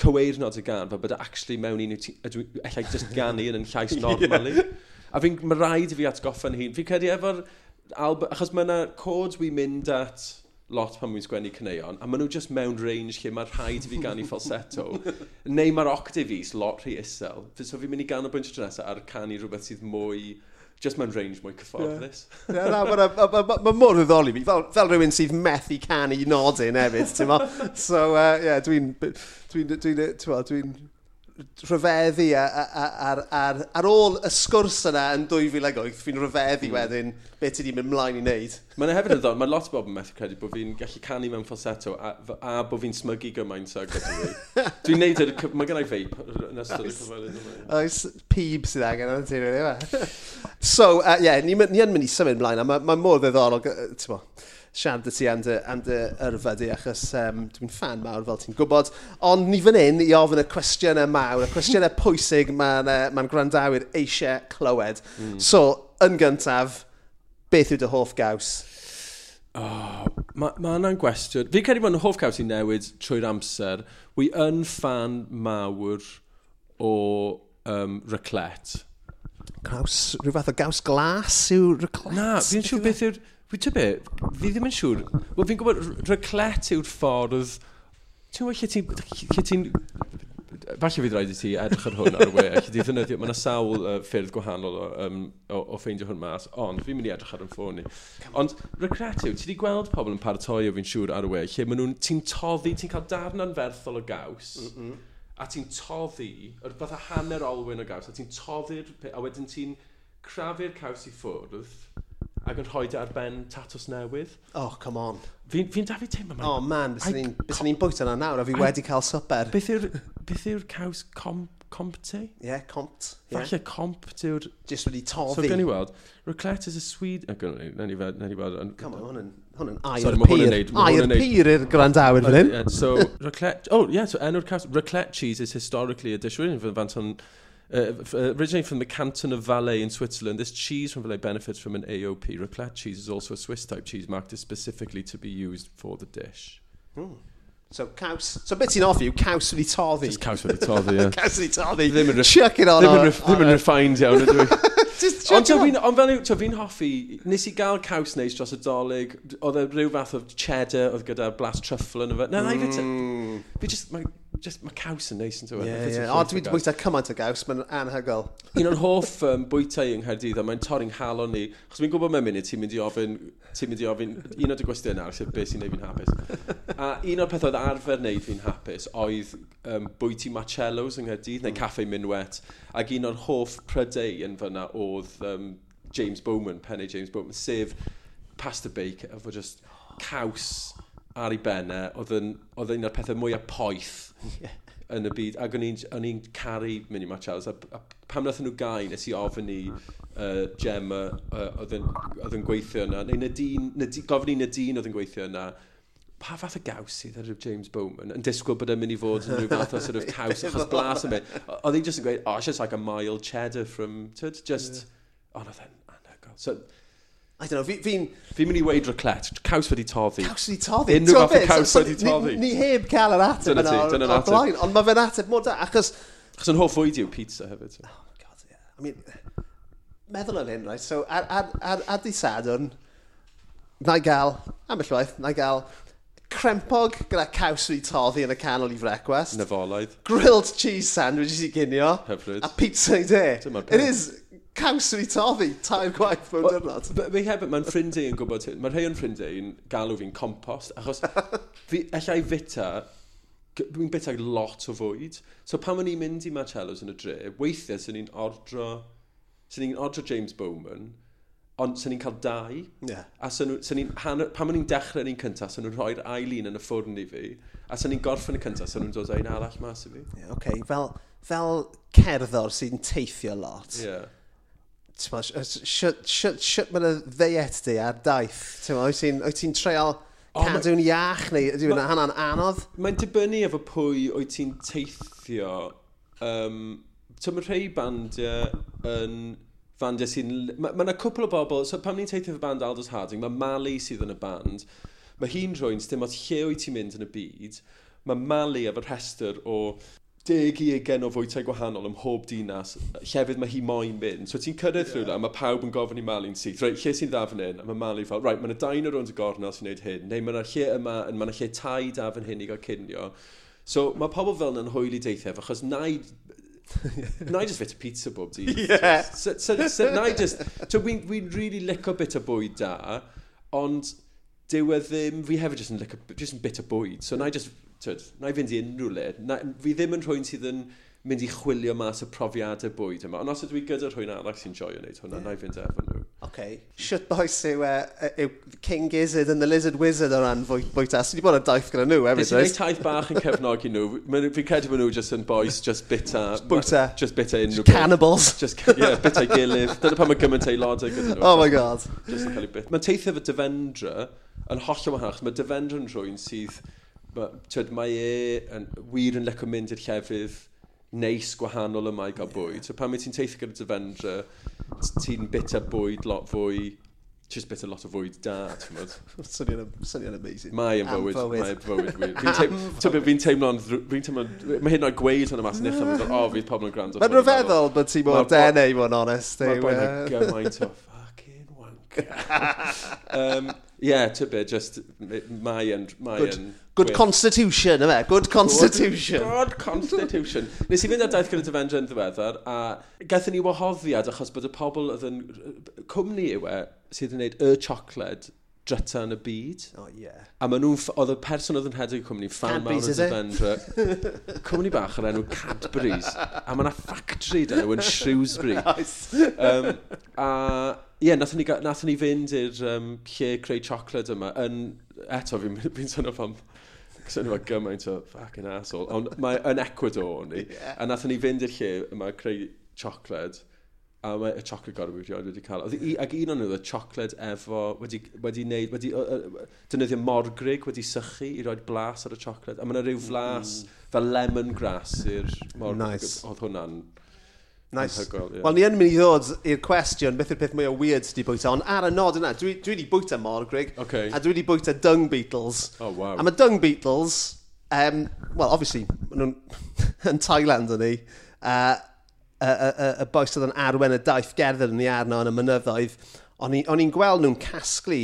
cyweirnod y gan, fel bod e actually mewn un ydw i just ganu yn yn llais normally. yeah. A fi'n, mae rhaid i fi atgoffa'n hun. Fi'n credu efo'r, album, achos mae yna chords we mynd at, lot pan mwyn sgwennu cyneuon, a maen nhw just mewn range lle mae rhaid i fi gannu falsetto, neu mae'r octave is lot rhy isel. So fi'n mynd i gan o bwynt o nesaf ar canu rhywbeth sydd mwy just mewn range mwy cyfforddus. Yeah. yeah, Mae mor ddiddoli fi, fel, fel rhywun sydd methu canu nodyn hefyd, ti'n mo? So, uh, yeah, dwi'n... Dwi'n... Dwi'n... Dwi'n... Dwi rhyfeddu ar, ar, ar, ôl y sgwrs yna yn 2008, fi'n rhyfeddu mm. wedyn beth ti di mynd mlaen i wneud. Mae'n hefyd yn ddod, mae lot o bobl yn methu credu bod fi'n gallu canu mewn falsetto a, a bod fi'n smygu gymaint ag ydw i. Dwi'n neud yr... Mae gennau feip yn ystod y cyfweliad yma. Oes pib sydd angen o'n ti'n rhywbeth. So, ie, uh, yeah, ni, ni yn mynd i symud mlaen a mae ma mor ddiddorol, ti'n siarad y ti am dy, am dy yrfa di, achos um, dwi'n fan mawr fel ti'n gwybod. Ond ni fan hyn i ofyn y cwestiynau mawr, y cwestiynau pwysig mae'n ma, ma gwrandawyr eisiau clywed. Mm. So, yn gyntaf, beth yw dy hoff gaws? Oh, mae yna'n ma gwestiwn. Fi'n credu bod yn hoff caws i newid trwy'r amser. Wi yn fan mawr o um, reclet. Gaws, rhyw fath o gaws glas yw reclet? Na, fi'n siŵr beth e? yw'r... Fi ti be, fi ddim yn siŵr. Wel, fi'n gwybod, ryglet yw'r ffordd... Ti'n gwybod lle ti'n... Ti falle fydd rhaid i ti edrych ar hwn ar y we, lle ti ddefnyddio, mae yna sawl uh, ffyrdd gwahanol o, um, o, o ffeindio hwn mas, ond fi'n mynd i edrych ar y ffôn ni. Ond regret yw, ti wedi gweld pobl yn paratoi o fi'n siŵr ar y we, lle maen nhw'n, ti'n toddi, ti'n cael darn anferthol o gaws, mm -mm. a ti'n toddi, yr fath a hanner olwyn o gaws, a ti'n toddi'r, a wedyn ti'n crafu'r caws i ffwrdd, ac yn rhoi e ar ben tatws newydd. Oh, come on. Fi'n fi, fi dafu teimlo mae... Oh man, bys ni'n bwyta na nawr, a fi I, wedi cael swper. Beth yw'r yw caws com, compte? Yeah, compt. Yeah. Falle comp yw'r... Just wedi tofi. So, gen i weld, Reclet is a Swede... Oh, gen i weld, gen i weld... Come on, hwn yn air pyr. Air pyr i'r grandawyr fan hyn. So, Reclet... Oh, yeah, so enw'r caws... Reclet cheese is historically a dish written fan hwn... Uh, uh originating from the canton of Valais in Switzerland, this cheese from Valais benefits from an AOP. Raclette cheese is also a Swiss type cheese marked specifically to be used for the dish. Mm. So caws, so bit sy'n offi yw caws wedi toddi. Just caws wedi toddi, ie. caws wedi toddi. Ddim yn, Chuck it on. Ddim yn, on, ddim yn refined iawn, ydw i. Ond fi'n on fel yw, fi'n hoffi, nes i gael caws neis dros y dolyg, oedd e rhyw fath o cheddar oedd gyda blas truffle yn y fe. Na, mm. fi just, mae just, mae caws yn neis yn tywydd. Ie, ie. O, wedi bwyta cymaint o gaws, mae'n anhygol. Un o'n hoff um, bwyta i yng Nghaerdydd, a mae'n torri'n halon ni. Chos fi'n gwybod mewn munud, ti'n mynd i ofyn, ti'n mynd i ofyn, un o'r gwestiwn arall, sef beth sy'n neud fi'n hapus. A un o'r peth oedd arfer neud fi'n hapus, oedd um, bwyty Marcellos yng Nghaerdydd, neu hmm. Caffe Minwet, ac un o'r hoff prydau yn fyna oedd um, James Bowman, Penny e James Bowman, sef pasta bake, efo just caws ar ei benne, oedd yn, oedd un o'r pethau mwyaf poeth yeah. yn y byd. Ac o'n i'n caru Minnie Marchalls, a, a pam nath nhw gau, nes i ofyn i uh, Gemma uh, oedd yn oedd yn gweithio yna, neu Nadine, Nadine, gofyn i Nadine oedd yn gweithio yna, pa fath o gaws sydd ar James Bowman yn disgwyl bod e'n mynd i fod yn rhyw fath o sort of caws achos blas yn mynd. Oedd hi'n just yn gweud, oh, it's just like a mild cheddar from, tyd, just, yeah. oh, no, then, anhygoel. So, I don't know, fi'n... Fi, fi fi'n mynd i weid ryclet, caws wedi toddi. Caws wedi toddi? Unrhyw fath o caws wedi toddi. Ni, ni heb cael yr ateb yna o'r blaen, ond mae fe'n ateb mor da, achos... Achos yn hoff fwyd yw pizza hefyd. Oh my god, yeah. I mean, meddwl yn hyn, right, so ar, ar, ar, ar di sadwn, na i gael, am y llwaith, na i gael crempog gyda caws wedi toddi yn y canol i frecwest. Nefolaidd. Grilled cheese sandwiches i ginio. Hyfryd. A pizza i de. It is caws i toddi, tair gwaith mewn dyrnod. Fe hefyd, mae'n ffrindiau yn gwybod hyn. Mae rhai o'n ffrindiau yn galw fi'n compost, achos fi, allai fita, fi'n bita lot o fwyd. So pan o'n i'n mynd i Marcello's yn y dre, weithiau sy'n ni'n ordro, sy'n ni'n ordro James Bowman, ond sy'n ni'n cael dau. Yeah. A sy'n ni'n, pan o'n i'n dechrau un cyntaf, sy'n nhw'n rhoi'r ail un yn y ffwrn i fi, a sy'n ni'n gorffen y cyntaf, sy'n nhw'n dod â un arall mas i fi. Yeah, okay. fel, fel cerddor sy'n teithio lot. Yeah Shut mae'n y ddeiet di ar daith? Wyt ti'n ti treol cadw'n iach neu ydy hwnna hana'n anodd? Mae'n dibynnu efo pwy wyt ti'n teithio. Um, mae rhai bandiau yn bandiau sy'n... Mae yna ma cwpl o bobl... So, pam ni'n teithio efo band Aldous Harding, mae Mali sydd yn y band. Mae hi'n rwy'n dim ots lle wyt ti'n mynd yn y byd. Mae Mali efo rhestr o deg i egen o fwytau gwahanol ym mhob dinas, llefydd mae hi moyn mynd. So ti'n cyrraedd yeah. rhywle a mae pawb yn gofyn i Mali'n syth, reit, lle sy'n ddafn hyn? A mae Mali fel, reit, mae yna dain o rownd y gornel sy'n gwneud hyn, neu mae yna lle yma, mae yna lle tai dafn hyn i gael cynio. So mae pobl fel yna'n hwyl i deithaf, achos na i na i just fit a pizza bob dydd. Yeah. So, so, so, so na i just... So, wi'n wi really lico bit o bwyd da, ond dyw e ddim... Fi hefyd just yn, lico, just yn bit o bwyd. So, na i just tyd, na i fynd i unrhyw le, na, fi ddim yn rhywun sydd yn mynd i chwilio mas y profiadau bwyd yma. Ond os ydw i gyda rhywun arall sy'n joio wneud hwnna, yeah. na i fynd efo nhw. Okay. Shut boys yw, uh, yw King Gizzard and the Lizard Wizard o ran fwy, bwyta. Swn i bod yn daith gyda nhw hefyd. Nes i wneud taith bach yn cefnogi nhw. Fi'n credu bod nhw just yn boys, just bita. Bwyta. Just bita unrhyw beth. Cannibals. Just, yeah, bita gilydd. Dyna pan mae gymaint aelodau gyda nhw. Oh my god. Just yn cael ei bit. Mae teithio fy dyfendra yn holl hollol wahach. Mae dyfendra yn rhywun sydd tyd, mae e yn, wir yn leco mynd i'r llefydd neis gwahanol yma i gael bwyd. Yeah. So pan mae ti'n teithio gyda dyfendra, ti'n bita bwyd lot fwy just bita lot o fwyd da, ti'n fod. Swnio'n amazing. Mae yn bywyd, mae yn bywyd wir. Fi'n teimlo'n, fi'n teimlo'n, mae hyn o'i gweud hwnna mas yn eich, o, fydd pobl yn gwrando. Mae'n rhyfeddol bod ti mor dene i fod yn onest. Mae'n e? gymaint o, um, yeah, to be just, mae yn... Good, yn good gwir. constitution, yma, good constitution. Good, good constitution. Nes i fynd ar daith gyda dyfendra yn ddiweddar, a gaethon ni wahoddiad achos bod y pobl oedd yn... Cwmni yw e, sydd yn gwneud y chocolate dryta yn y byd. Oh, yeah. A maen nhw'n... Oedd y person oedd yn hedeg y cwmni, fan mawr o Defendra. cwmni bach ar enw Cadbury's. A mae yna factory dyn nhw yn Shrewsbury. Nice. um, a ie, yeah, nath ni, nath ni fynd i'r um, lle creu chocolate yma. Yn, eto, fi'n fi, fi sôn o pam... Swn i'n gymaint o fucking asshole. Ond mae yn Ecuador ni. Yeah. A nath ni fynd i'r lle yma creu chocolate a mae y chocolate gorau wedi oed wedi cael. Oedd i, ac un o'n nhw, y chocolate efo, wedi, wedi wneud, wedi uh, uh, defnyddio morgrig, wedi sychu i roed blas ar y chocolate. A mae yna rhyw mm. flas mm. fel lemon grass i'r morgrig. Nice. Oedd hwnna'n Nice. Anhygol, yeah. Wel, ni yn mynd i ddod i'r cwestiwn, beth yw'r peth mwy o weird sydd wedi bwyta, ond ar y nod yna, dwi, dwi wedi bwyta morgrig, okay. a dwi wedi bwyta dung beetles. Oh, wow. A mae dung beetles, um, well, obviously, maen nhw'n yn Thailand yn ni, uh, y, y, y boes oedd yn arwen y daith gerdded yn ei arno yn y mynyddoedd, o'n i'n gweld nhw'n casglu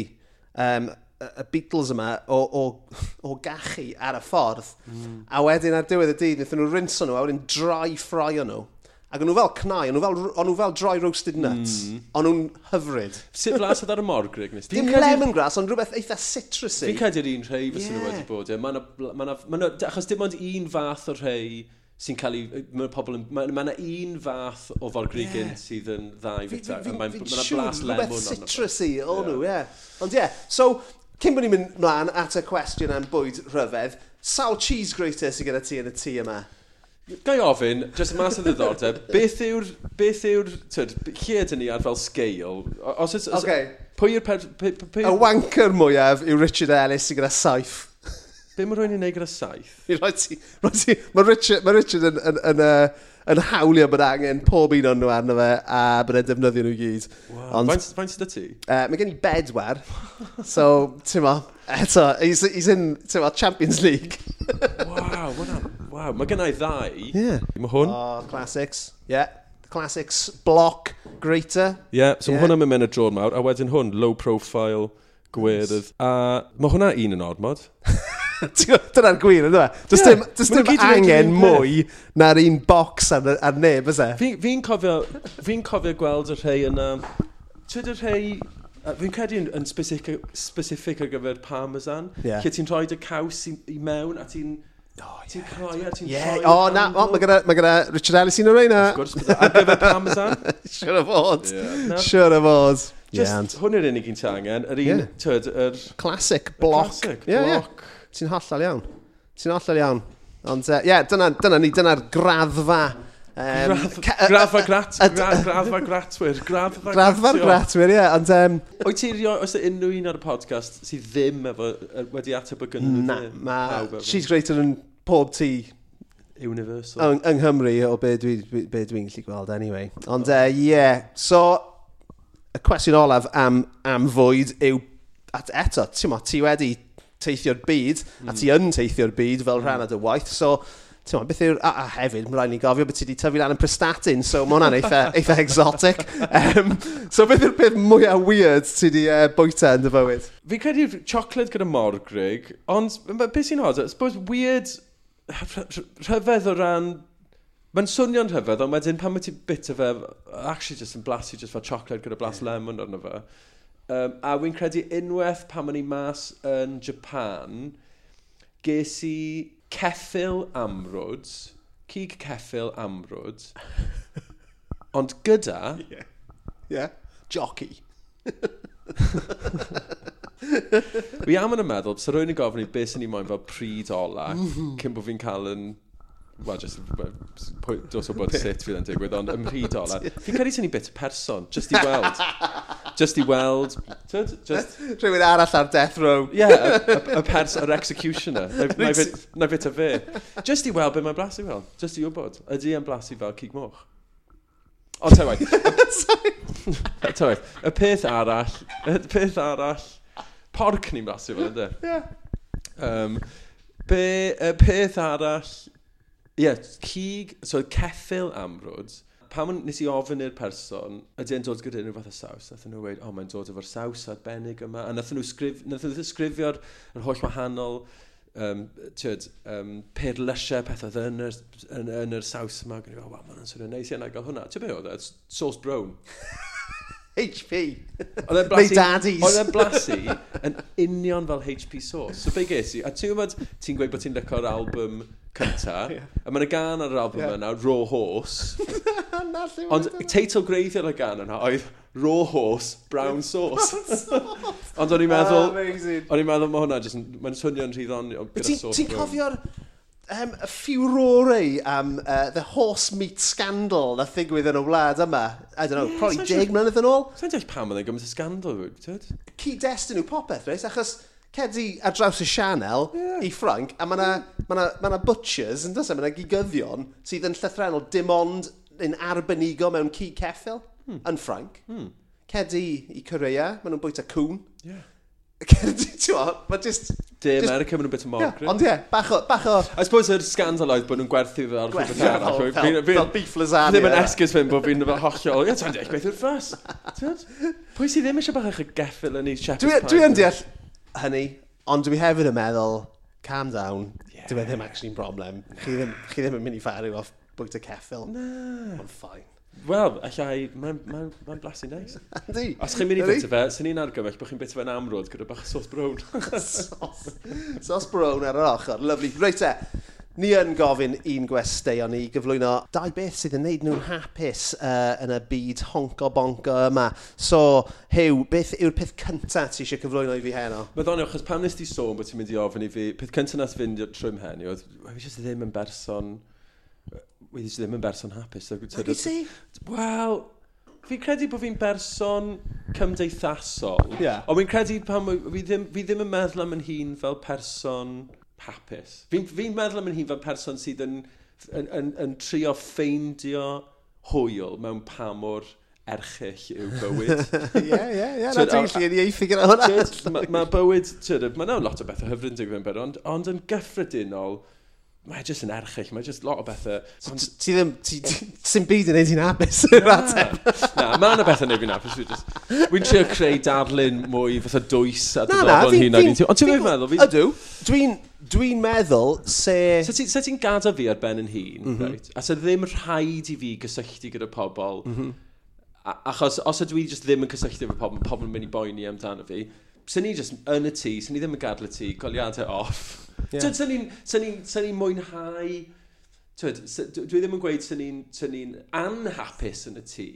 um, y Beatles yma o, o, o gachu ar y ffordd. Mm. A wedyn ar diwedd y dydd, wnaethon nhw rinso nhw a wedyn dry ffroio nhw. Ac o'n nhw fel cnau, o'n nhw fel, o'n nhw fel dry roasted nuts. Mm. O'n nhw'n hyfryd. Sut flas oedd ar y morgrig? Nes? Dim lemongrass, ond rhywbeth eitha citrusy. Fi'n cael i'r un rhai fysa yeah. nhw wedi bod. Mae na, ma na, ma na, achos dim ond un fath o rhai sy'n cael ei... Mae pobl yn... Mae yna un fath o forgrigyn yeah. sydd yn dda i fita. Mae'n ma blas lemon. Rhywbeth citrusy o nhw, ie. Ond ie, so cyn bod ni'n mynd mlaen at y cwestiwn am bwyd rhyfedd, sawl cheese grater sydd gyda ti yn y tŷ yma? Gai ofyn, jyst mas o ddiddordeb, beth yw'r, beth yw'r, tyd, lle ydyn ni ar fel scale? sgeil? Os, os, okay. Pwy yw'r... Y wanker mwyaf yw Richard Ellis sydd gyda saith. Be mae rhywun i'n neud gyda saith? Mae Richard, ma Richard yn, yn, yn, yn, yn hawlio bod angen pob un o'n nhw arno fe a bod e'n defnyddio nhw gyd. Wow. Faint sydd ti? Uh, mae gen i bedwar. so, ti'n ma, eto, he's, he's in ti'n ma, Champions League. wow, wow, mae gen i ddau. Yeah. Mae hwn. Oh, classics. Yeah. Classics block greater. Yeah, so yeah. hwnna mae'n mynd y drôn mawr. A wedyn hwn, low profile, gwirydd. A mae hwnna un yn ormod. Dyna'r gwir, ynddo fe? Does yeah, dim, dim angen mwy na'r un box ar, ar neb, ys e? Fi'n fi cofio, fi cofio gweld y rhai yna... Tyd y rhai... Uh, fi'n credu yn, yn specific, specific ar gyfer parmesan, yeah. lle ti'n rhoi dy caws i, i mewn a ti'n Oh, yeah. Ti'n croi a ti'n yeah. croi. O, na, oh, mae gyda, ma gyda Richard Ellis un o'r reina. Wrth gwrs, ar gyfer Parmesan. Siwr o fod. Yeah. Siwr o fod. Just, yeah. hwn yw'r unig un ti angen. Yr un, yeah. tyd, yr... Classic block. Classic yeah, block. Yeah ti'n hollol iawn. Ti'n hollol iawn. Ond, ie, uh, yeah, dyna, dyna ni, dyna'r graddfa. Um, graddfa grat, graddfa gratwyr, graddfa Graddfa gratwyr, ie, ond... Um, Wyt ti rio, oes e unrhyw un ar y podcast sydd ddim efo, wedi ateb y gynnydd? Na, ma, she's greater than pob ti Universal. Yng, yng Nghymru o be dwi'n dwi, be dwi gallu gweld anyway. Ond ie, uh, yeah. so y cwestiwn olaf am, am fwyd yw at eto, ti'n ti wedi teithio'r byd, mm. a ti yn teithio'r byd fel mm. rhan o dy waith. So, Tewa, beth yw'r... A, a hefyd, mae rhaid ni gofio beth ti wedi tyfu lan yn prestatyn, so mae hwnna'n eitha, eitha exotic. Um, so beth yw'r peth mwyaf weird ti wedi uh, e, bwyta yn dy fywyd? Fi credu chocolate gyda morgrig, ond beth sy'n hod, suppose weird rhyfedd o ran... Mae'n swnio'n rhyfedd, ond wedyn pan mae ti bit o e, fe, actually just yn blasu just fel chocolate gyda blas lemon arno fe. Um, a wy'n credu unwaith pan o'n i mas yn Japan, ges i ceffil amrwd, cig ceffil amrwd, ond gyda... Yeah. yeah. Jockey. Fi am yn y meddwl, so rwy'n yn gofyn i beth sy'n ni moyn fel pryd ola, mhm. cyn bod fi'n cael yn Wel, just dos o bod sut fydd yn digwydd, ond ymrhidol. Fi'n credu sy'n ni bit person, just i weld. just i weld. Just... Rhywun arall ar death row. yeah, y pers, yr executioner. Na fit a fe. Just i weld beth mae'n blasu fel. Just i wybod. Ydy yn blasu fel cig moch. Ond te waith. Te waith. Y peth arall. Y peth arall. Porc ni'n blasu fel ynddo? Ie. Um, be, y peth arall yeah, cig, so ceffil amrwd, pam nes i ofyn i'r person, ydy e'n dod gyda unrhyw fath o saws, Nath nhw dweud, o, oh, mae'n dod efo'r saws arbennig yma, a nath nhw, sgrif, nathyn nhw sgrifio'r holl wahanol um, tyd, um, perlysiau oedd yn yr, yn, yn yr saws yma. Gwneud, o, wow, mae'n swnio'n neis iawn, a gael hwnna. Ti'n be oedd e? Sauce brown. HP. Oedd e'n blasu... Daddies. Oedd e'n blasu yn union fel HP Source. So be ges i? A ti'n gwybod, ti'n gweud bod ti'n lyco'r album cynta, yeah. a mae'n y gan ar yr album yeah. yna, Raw Horse. Na, Ond teitl greiddiol y gan yna oedd Raw Horse, Brown Sauce. Ond o'n i'n meddwl, ah, o'n i'n meddwl mae hwnna, mae'n swnio'n rhyddo'n gyda sauce. Ti'n cofio'r um, furore am uh, the horse meat scandal na ddigwydd yn y wlad yma. I don't know, yeah, probably deg mlynedd yn ôl. Sa'n deall pam yn ei gymryd y scandal, rwy'n Cyd-destun nhw popeth, reis, achos cedi ar draws y Chanel yeah. i Ffranc, a mae yna ma na, ma na butchers, yn dweud, e? mae yna gigyddion sydd yn llythrenol dim ond yn arbenigo mewn cyd ceffil hmm. yn Ffranc. Hmm. Cedi i Corea, maen nhw'n bwyta cwn. Yeah. Mae just... De America, maen nhw'n bit o yn mockery. Ond ie, bach o... Bach o... I suppose yr scandal oedd bod nhw'n gwerthu fe ar rhywbeth arall. Fel beef lasagna. Ddim yn esgus fynd bod fi'n fel hollol. Ie, ti'n deall beth yw'r ffas. Pwy sydd ddim eisiau bach eich geffil yn ei shepherd's pie? Dwi yn deall hynny, ond dwi hefyd yn meddwl, calm down, yeah. dwi e ddim actually'n broblem. Chi ddim, chi ddim yn mynd i farw off bwyta ceffil. Na. Ond ffain. Wel, allai, mae'n ma ma blasu neis. Di? Os chi'n mynd i bita fe, sy'n ni'n argymell bod chi'n bita fe'n amrwyd gyda bach sos brown. sos sos brown ar yr ochr, lyflu. Reit e, ni yn gofyn un gwesteion i gyflwyno dau beth sydd yn neud nhw'n hapus uh, yn y byd honco bonco yma. So, Hew, beth yw'r peth cyntaf ti eisiau cyflwyno i fi heno? Mae ddonio, achos pam nes ti sôn bod ti'n mynd i ofyn i fi, peth cyntaf nes fynd trwym hen, oedd, fi ddim yn berson wedi ddim yn berson hapus. Ac i ti? Wel, fi credu bod fi'n berson cymdeithasol. Yeah. Ond fi'n credu pan fi ddim, fi ddim yn meddwl am yn hun fel person hapus. Fi'n fi meddwl am yn hun fel person sydd yn, yn, yn, yn trio ffeindio hwyl mewn pa mor erchill yw bywyd. Ie, ie, ie, na dwi'n lli yn ieithi gyda hwnna. Mae ma bywyd, mae yna lot o bethau hyfryd yn digwydd yn ond, ond yn gyffredinol, mae e jyst yn erchill, mae e jyst lot o bethau... So, ti ddim, ti, ti'n byd yn neud hi'n apus yr ateb. Na, mae yna bethau neud fi'n apus. Wy'n trio creu darlun mwy fatha dwys a dyfodol hyn. Ond ti'n mynd meddwl? Ydw. Dwi'n dwi'n meddwl se... Sa ti'n gada fi ar ben yn hun, mm right? a sa ddim rhaid i fi gysylltu gyda pobl, mm -hmm. achos os ydw i just ddim yn cysylltu efo pobl, pobl yn mynd i boeni amdano fi, sy'n ni just yn y tŷ, sy'n ni ddim yn gadw y tŷ, goliadau off. Yeah. Sy'n ni'n ni, ni mwynhau, twyd, dwi ddim yn gweud sy'n ni'n sy ni anhapus yn y tŷ,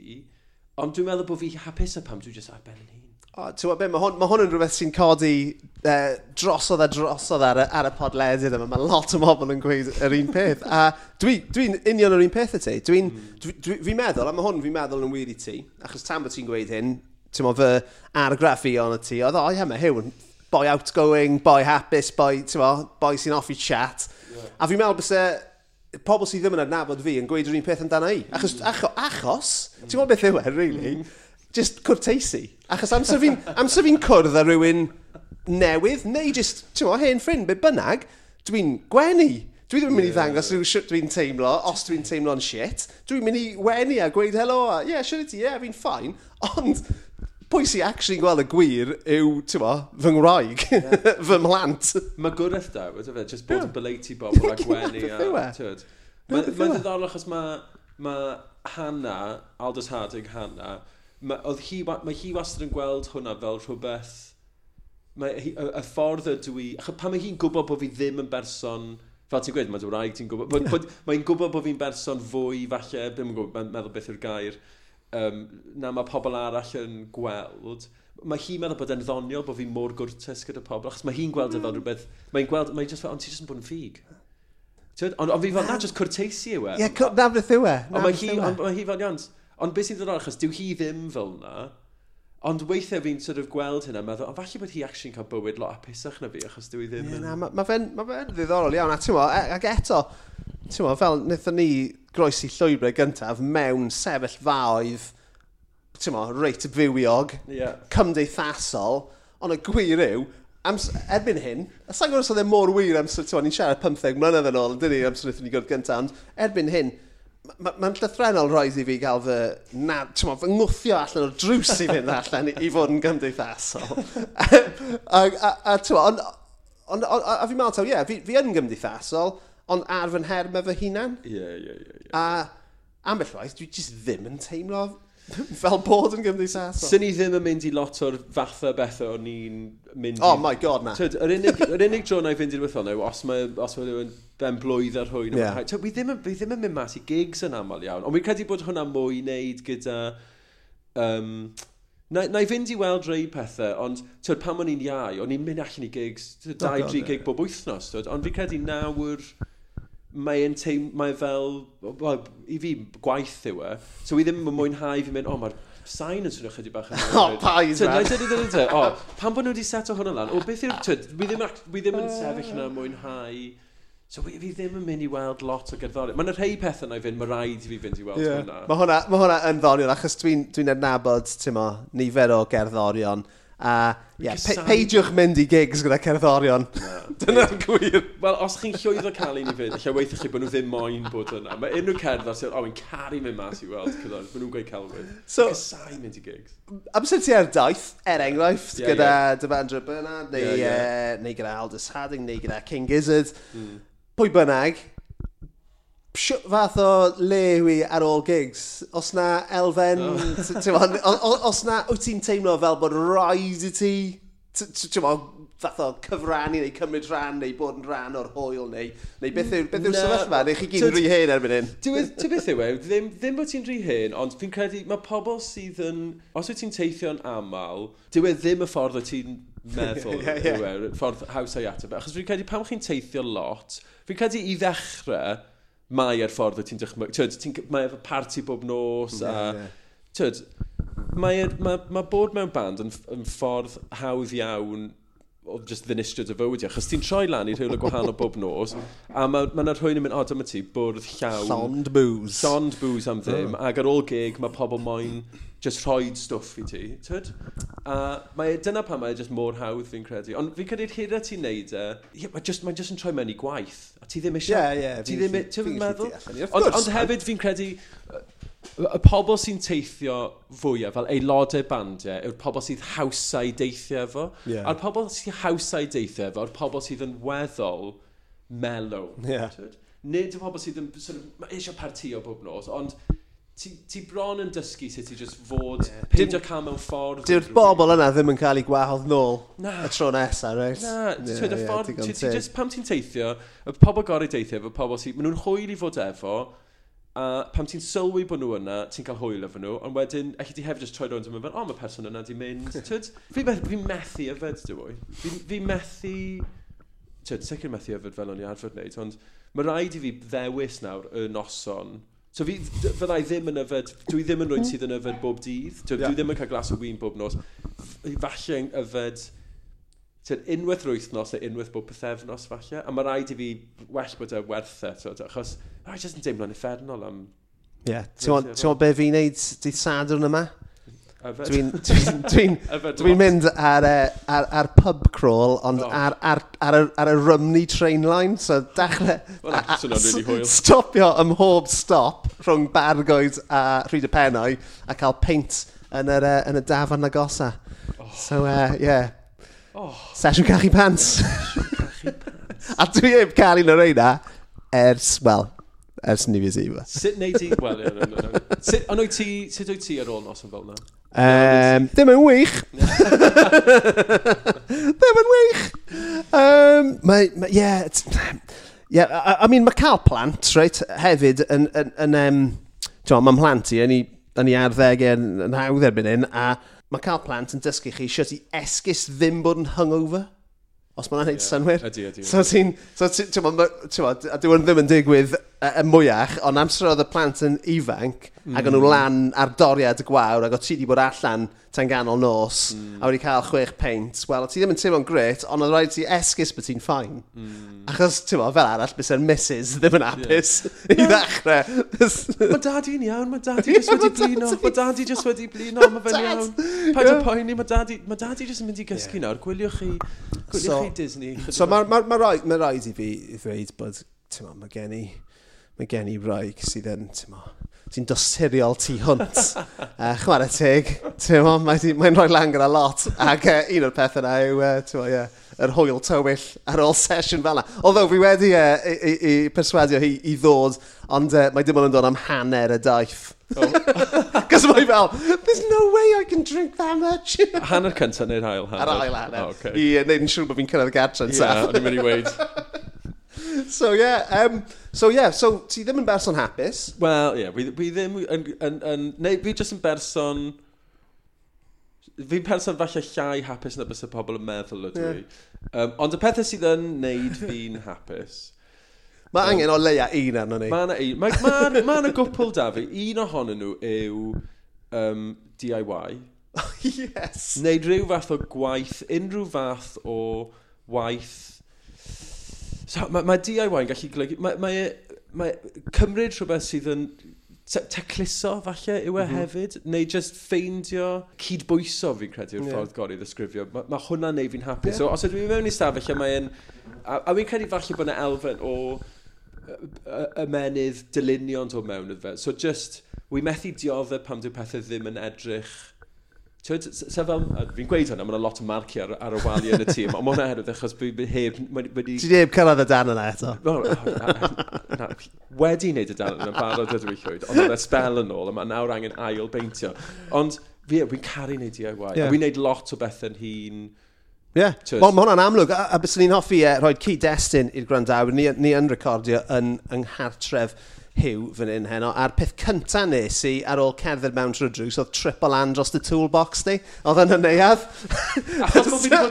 ond dwi'n meddwl bod fi hapus y pam dwi'n just ar ben yn hun. O, ti'n gwybod be, mae hwn, ma hwn yn rhywbeth sy'n codi uh, drosodd a drosodd ar, y, ar y podledydd yma. Mae lot o bobl yn gweud yr un peth. A dwi'n dwi, union yr un peth y ti. Dwi'n hmm. dwi, dwi, dwi meddwl, a mae hwn fi'n meddwl yn wir i ti, achos tan bod ti'n gweud hyn, ti'n fy argraff i o'n y ti, oedd, o, ie, mae Hugh yn boi outgoing, boi hapus, boi, ti'n mo, boi sy'n offi chat. Yeah. A fi'n meddwl bysau pobl sydd ddim yn adnabod fi yn gweud yr un peth amdano i. Achos, mm. acho, achos mm. ti'n gwybod beth yw e, really? Mm. Just cwrteisi. Achos amser fi'n fi cwrdd â rhywun newydd, neu just, ti'n mo, hen ffrind, be bynnag, dwi'n gwenu. Dwi ddim yn mynd i ddangos rhyw shwt dwi'n teimlo, os dwi'n teimlo'n shit. Dwi'n mynd i wenu a gweud helo, a ie, yeah, siwr ti, ie, yeah, fi'n ffain. Ond pwy sy'n actually gweld y gwir yw, ti'n mo, fy ngwraig, yeah. fy mhlant. Mae gwrdd da, wedi fe, just bod yn beleiti bobl a gwenu. Mae'n ddiddorol achos mae ma Hannah, Aldous Harding Hannah, mae hi, ma hi wastad yn gweld hwnna fel rhywbeth... Mae hi, y, y ffordd ydw i... Pan mae hi'n gwybod bod fi ddim yn berson fel ti'n gweud, mae dy wraig ti'n gwybod, bod, bod, mae'n gwybod bod fi'n berson fwy falle, ddim yn gwybod, mae'n meddwl beth yw'r gair, um, na mae pobl arall yn gweld, mae hi'n meddwl bod e'n ddoniol bod fi mor gwrtes gyda pobl, achos mae hi'n gweld mm. e fel mm. rhywbeth, mae'n gweld, mae'n just fel, ond ti'n just yn bod yn ffug. Ond on fi fel, na, just cwrteisi yw e. Ie, yeah, na fydd e? yw e. Ond mae hi fel, iawn, ond beth sy'n ddod o'r achos, dyw hi ddim fel na, Ond weithiau fi'n sort of gweld hynna, meddwl, ond falle bod hi actually'n cael bywyd lot apusach na fi, achos dwi ddim yeah, yn... Na, mae ma fe'n ma fe ddiddorol iawn, a ti'n mo, e, ac eto, ti'n mo, fel wnaethon ni groesi llwybrau gyntaf mewn sefyll faoedd, ti'n mo, reit fywiog, yeah. cymdeithasol, ond y gwir yw, ams, erbyn hyn, a sa'n gwrs oedd e mor wir amser, ti'n mo, ni'n siarad 15 mlynedd yn ôl, dyn ni amser wnaethon ni gwrdd gyntaf, ond erbyn hyn, mae'n ma, ma llythrenol roedd i fi gael fy, na, ti'n fy ngwthio allan o'r drws i fynd allan i, i fod yn gymdeithasol. a, a, a ti'n on, on, on, a, a fi'n meddwl, ie, yeah, fi, fi yn gymdeithasol, ond ar fy nherm efo hunan. Ie, ie, ie. A ambell waith, dwi jyst ddim yn teimlo Fel bod yn gymdeithasol. Syn ni ddim yn mynd i lot o'r fatha bethau o'n i'n mynd oh, i... Oh my god, na. Tyd, yr unig, yr unig dro na i fynd i'r bethau yna, os mae, os mae rhywun ben blwydd ar hwyn. Yeah. Tyd, fi ddim, fi ddim yn mynd mas i gigs yn aml iawn, ond fi'n credu bod hwnna mwy i wneud gyda... Um, na, na i fynd i weld rei pethau, ond tyd, pan o'n i'n iau, o'n i'n mynd allan i gigs, 2-3 gig bob wythnos, tyd, ond fi'n credu nawr... Wr mae'n teim, mae fel, well, i fi gwaith yw e, so i ddim yn mwynhau fi mynd, o, oh, mae'r sain yn swnio chydig bach yn... O, pais, man! O, pan bod nhw wedi seto hwnna lan, o, beth yw'r... Wi ddim, wi ddim yn sefyll yna mwynhau... So fi, fi ddim yn mynd i weld lot o gerddoriaeth. Mae'n rhai pethau na i fynd, mae rhaid i fi fynd i weld yeah. hwnna. Mae hwnna, ma hwnna yn ddoniol, achos dwi'n dwi, dwi adnabod, ti'n mo, nifer o gerddorion A yeah, pe peidiwch mynd i gigs gyda cerddorion. Dyna'n gwir. Wel, os chi'n llwyddo cael un i fynd, lle weithio chi bod nhw ddim moyn bod yna. Mae unrhyw cerddor sy'n, o, oh, caru mynd mas i weld cyddor, Mae nhw'n gweud celwydd. So, Cysau mynd i gigs. Amser ti ar daith, er enghraifft, yeah, gyda yeah. Devandra Bernard, neu, yeah, yeah. Uh, neu gyda Aldous Hadding, neu gyda King Gizzard. Mm. Pwy bynnag, Psiwt fath o le yw i ar ôl gigs? Os na elfen... Oh. os na wyt ti'n teimlo fel bod rhaid i ti... Ti'n fath o cyfrannu neu cymryd rhan neu bod yn rhan o'r hwyl neu, neu beth yw'r beth yw no. sefyllfa neu chi gyd yn rhy hen erbyn hyn? Ti'n beth yw e, ddim, ddim bod ti'n rhy hen, ond fi'n credu mae pobl sydd yn, os wyt ti'n teithio'n aml, dyw e ddim y ffordd o ti'n meddwl yeah, yeah. yw e, ffordd haws o'i ateb. Achos fi'n credu pan chi'n teithio lot, fi'n credu i ddechrau, mae ar ffordd o ti'n dychmyg. Tyd, Ti'n, mae efo parti bob nos yeah, a... Yeah. Tyd, mae, mae, mae bod mewn band yn, yn ffordd hawdd iawn oedd just ddinistrio'r dyfywidio. Chos ti'n troi lan i rhywle gwahanol bob nos, a mae ma yna rhywun yn mynd, o, dyma ti, bwrdd llawn. Llond booze. Llond booze am ddim. Mm. Ac ar ôl gig, mae pobl moyn just rhoi'n stwff i ti. Tyd? A mae, e, dyna pan mae e just mor hawdd fi'n credu. Ond fi'n credu'r hira ti'n neud e, yeah, mae just, mae just yn troi mewn i gwaith. A ti ddim eisiau... Ie, ie. Ti ddim eisiau... Ti'n meddwl? Ond hefyd fi'n credu, y pobl sy'n teithio fwyaf fel aelodau bandiau yw'r pobl sydd hawsau deithio efo. Yeah. A'r pobl sydd hawsau deithio efo, yw'r pobl sydd yn weddol mellow. Yeah. Tyd? Nid y pobl sydd yn sort of, mae eisiau partio bob nos, ond ti, ti bron yn dysgu sut ti just fod yeah. peidio cael mewn ffordd. Dyw'r bobl yna ddim yn cael ei gwahodd nôl na. y tro nesaf, reit? Na, yeah, yeah, y ffordd, yeah, ti, ti just, pam ti'n teithio, y pobl gorau deithio efo pobl sydd, maen nhw'n hwyl i fod efo, A pam ti'n sylwi bod nhw yna, ti'n cael hwyl efo nhw, ond wedyn, eich ti hefyd jyst troi rownd yn mynd, o, mae person yna di mynd. Tyd, fi, meth, fi methu yfed, dwi fwy. Fi, fi methu... Tyd, sicr methu yfed fel o'n i arfer wneud, ond mae rhaid i fi ddewis nawr y noson So fi, fyddai ddim yn yfed, dwi ddim yn rwy'n sydd yn yfed bob dydd. Dwi, yeah. dwi ddim yn cael glas o wyn bob nos. Falle yfed tyd, unwaith yr wythnos neu unwaith bob pethefnos falle, a mae rhaid i fi well bod e werth e, tyd, achos rhaid jyst yn deimlo'n effernol am... Ie, yeah. ti'n gwybod be fi'n neud dydd Sadwrn yma? Dwi'n dwi, dwi, dwi mynd ar, e, ar, ar pub crawl, ond oh. ar, ar, ar, ar, y Rymni train line, so dachrau... Well, a, a, stopio ym mhob stop rhwng Bargoed a Rhyd y Penoi a cael peint yn, yr, yn y dafan agosa. Oh. So, uh, yeah, Oh. Sesiwn cachu pants. A dwi heb cael un o'r reina ers, wel, ers New Year's Eve. Sut neud ti... Wel, Sut oedd ti... Sut oedd ti ar ôl nos yn fel na? Um, ddim yn wych. ddim yn wych. Um, mae... mae, Yeah, yeah, I, I mean, mae cael plant, right, hefyd, yn... yn, yn um, Ti'n mae mhlant i, yn i, yn i arddegau yn, yn hawdd erbyn hyn, a mae cael plant yn dysgu chi sio ti esgus ddim bod yn hungover. Os mae'n yeah. neud synwyr. Ydy, ydy. So ti'n... So ti, a dwi ddim yn digwydd uh, y mwyach, ond amser oedd y plant yn ifanc, mm. ac o'n nhw lan ar doriad y gwawr, ac o ti wedi bod allan tan ganol nos, mm. a wedi cael chwech peint, wel, ti ddim yn teimlo'n gret, ond oedd rhaid ti esgus bod ti'n ffain. Mm. Achos, ti'n mo, fel arall, bys e'r missus ddim yn apus yeah. i ddechrau. mae dadi'n iawn, mae dadi jyst wedi blino, mae dadi jyst wedi blino, mae fe'n iawn. Paid yeah. o poeni, mae dadi, ma dadi jyst yn mynd i gysgu yeah. nawr, gwyliwch chi, gwyliwch so, chi Disney. So, mae ma, ma, ma, ma, ma, i fi ma, ma, ma, ma, ma, ma, ma, mae gen i wraig sydd yn, ti'n mo, sy'n dosiriol tu hwnt. uh, chwarae teg, ti'n mo, mae'n mae rhoi lan gyda lot. Ac uh, un o'r pethau yna yw, uh, ti'n mo, yeah, yr hwyl tywyll ar ôl sesiwn fel yna. Although fi wedi uh, i, i, i perswadio hi i ddod, ond uh, mae dim ond yn dod am hanner y daith. Oh. Cos mae fel, there's no way I can drink that much. hanner cyntaf neu'r ail hanner? Ar ail hanner. Oh, okay. I wneud yn siŵr bod fi'n cyrraedd gartre yn yeah, saff. O'n i'n mynd i weid. so yeah, um, so yeah, so ti ddim yn berson hapus. Wel, ie, yeah, fi, fi ddim yn, yn, yn, neu fi jyst yn berson, fi'n person falle llai hapus na bys y pobl yn meddwl ydw i. Yeah. Um, ond y pethau sydd yn neud fi'n hapus. Mae angen o leia un arno ni. Mae yna un. Mae ma, ma, ma, ma gwpl da fi. Un ohonyn nhw yw um, DIY. yes. Neud rhyw fath o gwaith, unrhyw fath o waith So, mae, mae DIY yn gallu golygu... Mae, mae, mae cymryd rhywbeth sydd yn te tecluso falle yw e mm -hmm. hefyd, neu just ffeindio cydbwyso fi'n credu yw'r yeah. ffordd gorau i ddisgrifio. Mae ma hwnna'n neud fi'n hapus. Yeah. So, os ydw i mewn i stafell lle mae'n... A, a fi'n credu falle bod yna elfen o ymenydd dylunion dod mewn iddo fe. So just, wi methu diodde pam dyw pethau ddim yn edrych Tyd, sef fel, fi'n gweud hwnna, mae'n lot o marci ar, ar y wali yn y tîm, ond mae'n oherwydd achos bod fi heb... Ti heb cyrraedd y dan yna eto? Wedi wneud y dan yna'n barod ydw i llwyd, ond oedd e spel yn ôl, a mae nawr angen ail beintio. Ond fi, fi'n caru wneud DIY, yeah. a fi'n wneud lot o bethau'n hun... Ie, yeah. well, mae hwnna'n amlwg, a, a bys ni'n hoffi e, rhoi cyd-destun i'r gwrandawyr, ni, ni yn recordio yn yng Nghartref Hugh fan hyn heno. A'r peth cynta nes i ar ôl cerdded mewn trwy drws oedd triple an dros y toolbox ni. Oedd yn y neuad. Achos bod fi wedi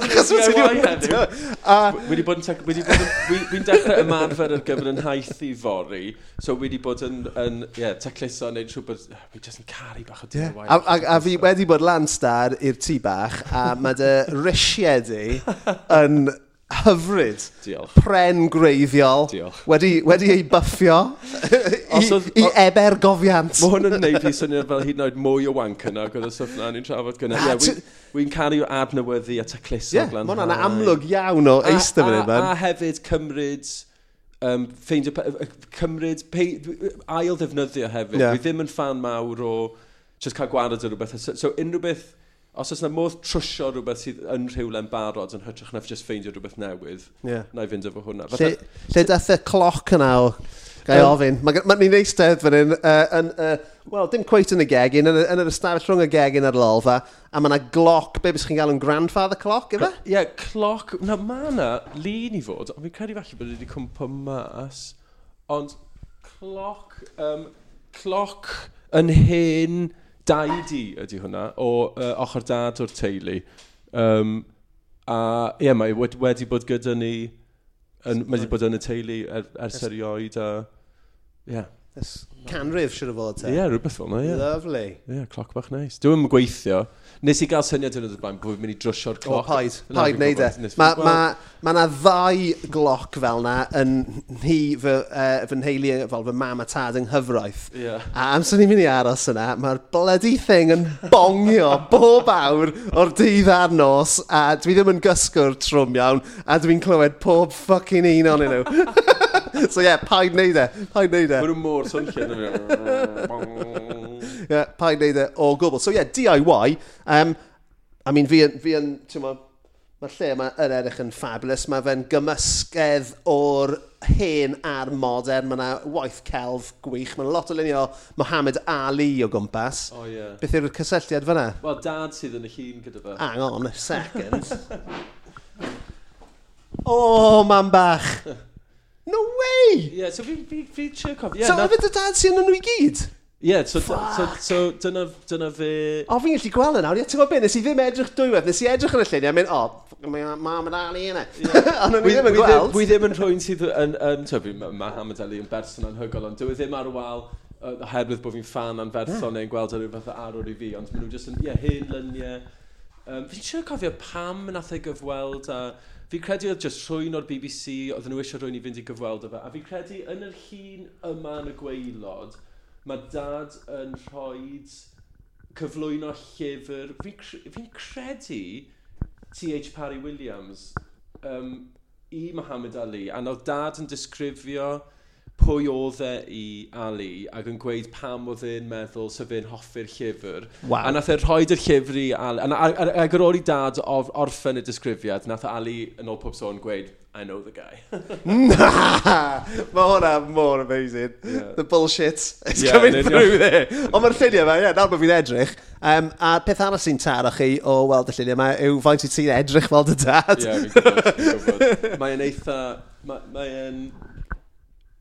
bod yn DIY Wedi bod yn... Fi'n dechrau ymarfer ar gyfer yn haith i fori. So wedi bod yn... yn yeah, tecluso neu'n siw bod... Fi jyst yn caru bach o DIY. Yeah. A, a, a fi wedi bod Landstar i'r tŷ bach a mae dy risiau di yn hyfryd. Diolch. Pren greiddiol. Diolch. Wedi, wedi ei byffio i, oedd, i eber gofiant. Mae hwn yn neud i syniad fel hyd yn oed mwy o wank yna gyda stwff na ni'n trafod gyda. Ie, yeah, wy'n caru o adnewyddu a tecluso. Ie, yeah, mae hwnna'n amlwg iawn o eistedd fan hyn. A hefyd cymryd um, ffeindio, cymryd, pay, ail ddefnyddio hefyd. Yeah. Fi ddim yn fan mawr o just cael gwared o rhywbeth. So, so unrhyw beth os oes yna modd trwsio rhywbeth sydd yn rhywle'n barod yn hytrach na just ffeindio rhywbeth newydd, yeah. na i fynd efo hwnna. Lle, Fata, lle dath y cloc yna o, gael um, ofyn, Mae ma, ni'n eistedd fan hyn, uh, yn, uh, wel, dim cweit yn y gegin, yn, yn yr ystafell rhwng y gegin a'r lolfa, a mae yna gloc, be bys chi'n gael yn grandfather cloc, efe? Ie, yeah, cloc, na mae yna lun i fod, ond fi'n credu falle bod wedi cwmpo mas, ond cloc, um, cloc yn hen dau di ydy hwnna, o uh, ochr dad o'r teulu. Um, a ie, yeah, mae wedi, wedi bod gyda ni, yn, mae wedi bod yn y teulu er, ers erioed a... Ie. Yeah. Yes, canrif siwr o fod te. Ie, yeah, rhywbeth fel yna, ie. Yeah. Lovely. Ie, yeah, cloc bach neis. Dwi'n gweithio. Nes i gael syniad yn y blaen bod fi'n mynd i drysio'r cloc. O, paid. Paid neud e. Mae ma, ma na ddau gloc fel na yn hi fy, uh, fy nheulu e, fel fy mam a tad yng nghyfraith. Yeah. A amser ni'n mynd i aros yna, mae'r bloody thing yn bongio bob awr o'r dydd a'r nos a dwi ddim yn gysgwr trwm iawn a dwi'n clywed pob fucking un o'n nhw. so ie, yeah, paid neud e. Paid neud e. Mae'n mor swnllid. Yeah, paid neud e o gwbl. So ie, yeah, DIY. Um, I mean, fi yn, fi yn, ti'n ma, mae'r lle yma yn edrych yn fabulous. Mae fe'n gymysgedd o'r hen a'r modern. Mae yna waith celf gwych. Mae lot o lunio Mohamed Ali o gwmpas. O, oh, ie. Yeah. Beth yw'r cysylltiad fyna? Wel, dad sydd yn y llun gyda fe. Hang on a second. oh, man bach! No way! Ie, yeah, so fi, fi, fi trio cofio. Yeah, so na... efo dy dad sy'n nhw i gyd? Ie, yeah, so, so, so, dyna, dyna fe... O, fi'n gallu gweld e yna, ie, ti'n gwybod beth, nes i ddim edrych dwywedd, nes i edrych yn y lluniau, a mynd, o, mae mam yn ali yna. Ond o'n i ddim yn gweld. Dwi ddim yn rhywun sydd yn, yn, yn mae Hamad Ali yn berson anhygol, ond dwi e ddim ar wal oherwydd bod fi'n fan am ferson yeah. Hmm. neu'n gweld e ar rhywbeth arwr i fi, ond maen nhw jyst yn, ie, yeah, hen lyniau. Um, fi'n siŵr cofio pam nath ei gyfweld a... Uh, Fi'n credu oedd jyst rhywun o'r BBC, oedd nhw eisiau rhywun i fynd i gyfweld o fe. A fi'n credu yn yr hun yma yn y gweilod, mae dad yn rhoi cyflwyno llyfr. Fi'n fi, fi credu T.H. Parry Williams um, i Muhammad Ali. A nawr dad yn disgrifio pwy oedd e i Ali ac yn gweud pam oedd e'n meddwl sef e'n hoffi'r llyfr. Wow. A nath e rhoi'r llyfr i Ali. Ac ar ôl i dad of, orffen y disgrifiad, nath Ali yn ôl pob sôn gweud, I know the guy. Na! Mae hwnna mor amazing. Yeah. The bullshit is yeah, coming through there. Ond mae'r lluniau yma, ie, yeah, nawr bod fi'n edrych. Um, a peth arall sy'n taro chi o weld y lluniau yma yw faint i ti'n edrych fel dy dad. Ie, yeah, fi'n gwybod. Mae'n eitha... Mae'n... Ma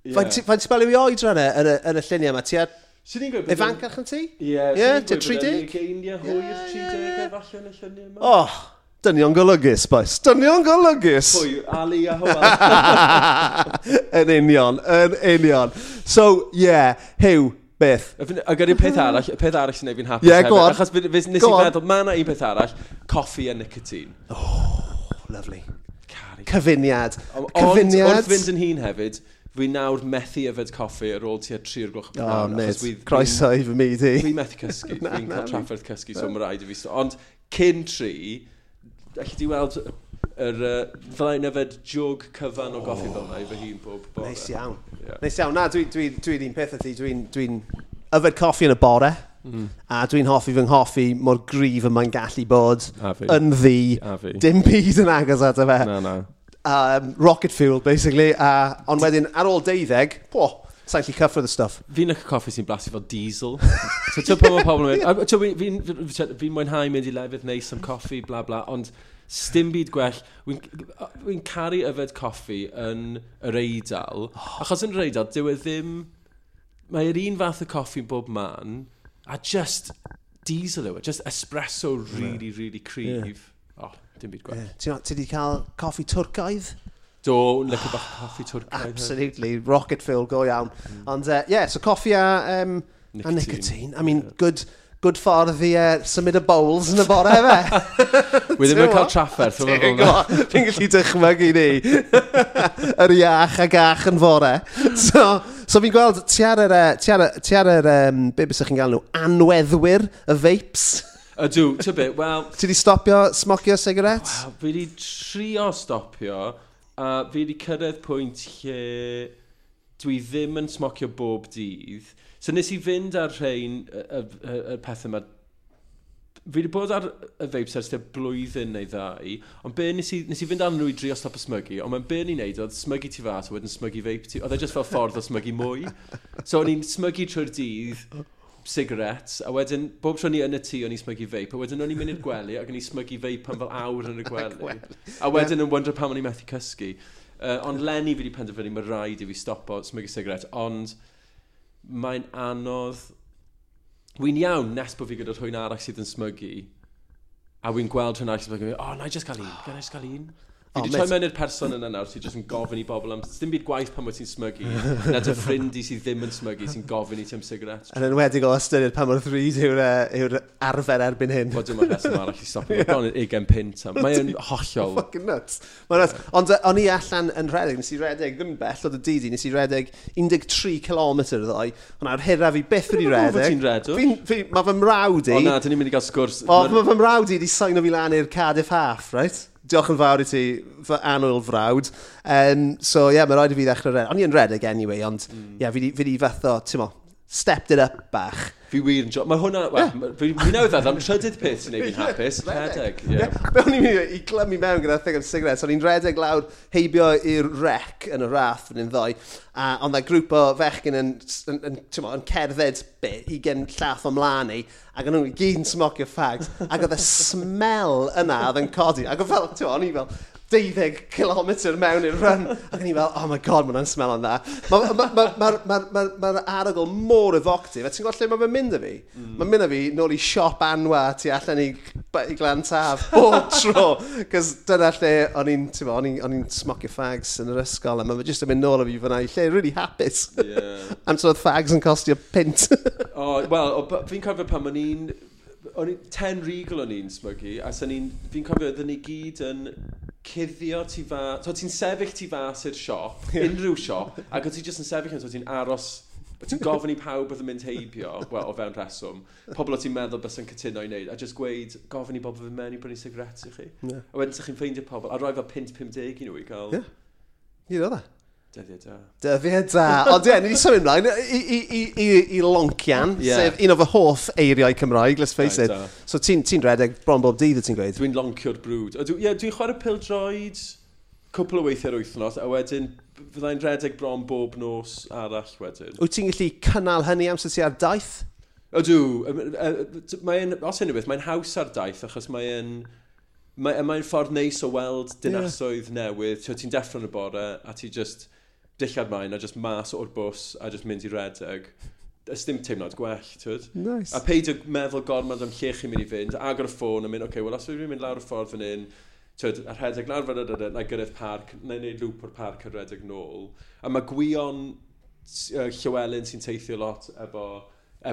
Yeah. Fa'n ti'n balio i oed rhan yn, yn y lluniau yma? Ti ar... Swn i'n gwybod... Ifancach yn ti? Ie. Ie, ti 30? Ie, hwyr 30 falle yn y lluniau yma. Oh, dynion golygus, boes. Dynion golygus. Pwy, Ali a Hwel. yn union, yn union. So, yeah, Hugh, beth? A gyda'r peth arall, y peth arall sy'n ei fi'n hapus yeah, hefyd. Achos nes i feddwl, mae yna un peth arall, coffi a nicotine. Oh, lovely. Cari. Cyfiniad. Cyfiniad. Ond wrth fynd yn hun hefyd, fi nawr methu yfed coffi ar ôl tua 3 o'r gloch y pnawn. Oh, mate, croeso i fy myd i. Fi methu cysgu, na, fi'n cael trafferth cysgu, so mae rhaid i fi. Ond cyn tri, allai di weld yr, uh, fyddai yfed jog cyfan o goffi oh. fel yna i fy hun bob bore. Neis iawn. Yeah. Neis iawn. Na, dwi'n dwi, dwi, dwi un peth ydy, dwi'n dwi yfed coffi yn y bore, mm. a dwi'n hoffi fy nghoffi mor grif y mae'n gallu bod, yn ddi, dim byd yn agos at y fe. Na, na um, rocket fuel, basically. Uh, ond wedyn, ar ôl deuddeg, po, sa'n lli cyffrodd y stuff. Fi'n eich coffi sy'n blasu fel diesel. so ti'n pobl pobl yn mynd, fi'n mwynhau mynd i lefydd neis am coffi, bla bla, ond dim byd gwell. Wy'n wy caru yfed coffi yn yr eidl, achos yn yr eidl, dyw e ddim... Mae'r un fath o coffi yn bob man, a just diesel yw e, just espresso really, really cryf. Yeah. Oh, dim byd gwell. Yeah. Ti wedi cael coffi twrcaidd? Do, lyco bach coffi twrcaidd. Absolutely, rocket fuel, go iawn. Mm. Ond, uh, yeah, so coffi a, um, a nicotine. I mean, yeah. good good ffordd i uh, symud y bowls yn y bore fe. Wy ddim yn cael trafferth o'n fawr. Fi'n gallu dychmygu ni. yr iach a gach yn fore. So, so fi'n gweld, ti ar yr, ti ar, ti ar yr um, be bys chi'n gael nhw, anweddwyr y vapes. Ydw, ti'n bit, wel... Ti wedi stopio smocio sigaret? Wel, fi wedi trio stopio, a fi wedi cyrraedd pwynt lle dwi ddim yn smocio bob dydd. So nes i fynd ar rhain y, y, y, y pethau yma fi wedi bod ar y vapes ers blwyddyn neu ddau, ond be nes i, nes i fynd ar nhw i drio stop y smygu, ond mae'n be ni'n neud oedd smygu ti fas a wedyn smygu vape ti, oedd e just fel ffordd o smygu mwy. So o'n i'n smygu trwy'r dydd, cigarettes, a wedyn, bob tro ni yn y tŷ, o'n i smygu vape, a wedyn o'n i'n mynd i'r gwely, ac o'n i'n smygu vape am fel awr yn y gwely. a wedyn yn wonder pam o'n i'n methu cysgu. Uh, ond Lenny fi wedi penderfynu, mae rhaid i fi stopo smygu cigaret, ond mae'n anodd... Wy'n iawn nes bod fi gyda rhywun arall sydd yn smygu, a wy'n gweld rhywun arall sydd yn smygu, oh, na i just cael un, na i just cael un. Fi oh, wedi troi mewn i'r person yna nawr sydd jyst yn gofyn i bobl am... Dim byd gwaith pan wyt ti'n smygu. Na dy ffrind i sydd ddim yn smygu sy'n gofyn i ti am sigaret. Yn enwedig o ystyried pa mor ddrud yw'r e, yw arfer erbyn hyn. Wel, dim ond rheswm arall i stopio. Mae gone 20 pint. Mae'n hollol. Fucking nuts. Mae'n nuts. Ond e, o'n i allan yn redeg, nes i redeg, ddim bell oedd y didi, nes i redeg 13 km ddoi. Hwna'r hira fi byth wedi redeg. Mae fy mrawd i... O na, dyn ni'n mynd i gael sgwrs. O, mae fy mrawd i wedi signo fi lan i'r Cardiff Half, right? diolch yn fawr i ti fy anwyl frawd. Um, so ie, yeah, mae rhaid i fi ddechrau redeg. O'n i yn redeg anyway, ond mm. ie, mm. yeah, fi di, fi di fath o, ti'n mo, stepped it up bach fi wir yn jo... Mae hwnna... Wel, yeah. fi, fi nawdd am trydydd peth sy'n ei fi'n hapus. Rhedeg. Yeah. Fe o'n i'n i glymu mewn gyda thing am cigarettes. O'n i'n redeg lawr heibio i'r rec yn y rath yn un ddoi. A ond that grŵp o fechgyn yn, yn, yn, yn yn cerdded bit i gen llath ymlaen i. Ac o'n nhw'n gyd yn smocio fags. Ac oedd y smell yna oedd yn codi. Ac o'n fel, ti'n o'n i fel... 12 km mewn i'r run. Ac o'n i fel, oh my god, mae'n smell on that. Mae'r ma, ma, ma, ma, ma, ma, ma arogl mor evocative. A ti'n gweld lle mae fe'n mynd â fi? Mm. Mae'n mynd â fi nôl i siop anwa tu allan i, i glan taf bob tro. Cos dyna lle o'n i'n, ti'n o'n i'n smocio fags yn yr ysgol. A mae'n just yn mynd nôl â fi fyna i lle really hapus. Yeah. Am sort of fags yn costio pint. oh, wel, fi'n cofio pan o'n i'n o'n i'n ten regal o'n i'n smygu, a sy'n i'n, fi'n cofio, oedden ni gyd yn cuddio ti fa... So ti'n sefyll ti fas i'r siop, yeah. unrhyw siop, ac o ti jyst yn sefyll yn so ti'n aros... Ti'n gofyn i pawb oedd yn mynd heibio, wel, o fewn reswm, pobl o ti'n meddwl bys yn cytuno i wneud, a jyst gweud, gofyn i bobl fynd mewn i brynu sigaret i chi. Yeah. A wedyn sa'ch chi'n ffeindio pobl, a roi fel 5-50 i nhw i cael... Yeah. ni ddod e. Dyddiau da. Dyddiau da. Ond ie, ni wedi sôn ymlaen i, i, i, i, i Loncian, yeah. sef un o fy hoff eiriau Cymraeg, let's face right, it. Da. So ti'n ti redeg bron bob dydd, ti'n gweud? Dwi'n loncio'r brwd. Ie, yeah, dwi'n chwarae pildroed cwpl o weithiau'r wythnos, a wedyn fyddai'n redeg bron bob nos arall wedyn. Wyt ti'n gallu cynnal hynny amser ti ar daith? Ydw, mae'n, os unrhyw beth, mae'n haws ar daith, achos mae'n mae'n mae ffordd neis o weld dinasoedd yeah. newydd. So ti'n deffro'n y bore a ti just dillad mae'n a just mas o'r bws a just mynd i redeg ys dim teimlad gwell, tywed? Nice. A peidio meddwl gormod am lle chi'n mynd i fynd, agor y ffôn a mynd, oce, okay, wel os fi'n mynd lawr y ffordd fan hyn, tywed, a rhedeg lawr fan hyn, na gyrraedd parc, na i neud lŵp o'r parc a rhedeg nôl. A mae gwion uh, Llywelyn sy'n teithio lot efo,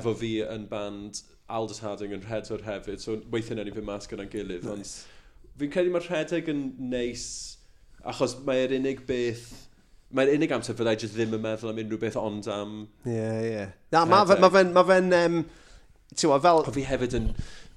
efo fi yn band Aldous Harding yn rhedwr hefyd, so weithio na ni fy mas gyda'n gilydd. Nice. Fi'n credu mae rhedeg yn neis, achos mae'r unig beth mae'r unig amser fyddai jyst ddim yn meddwl am unrhyw beth ond am... Ie, ie. Na, mae fe'n... Ma fe, ma fe, um, Tewa, fel... O fi hefyd yn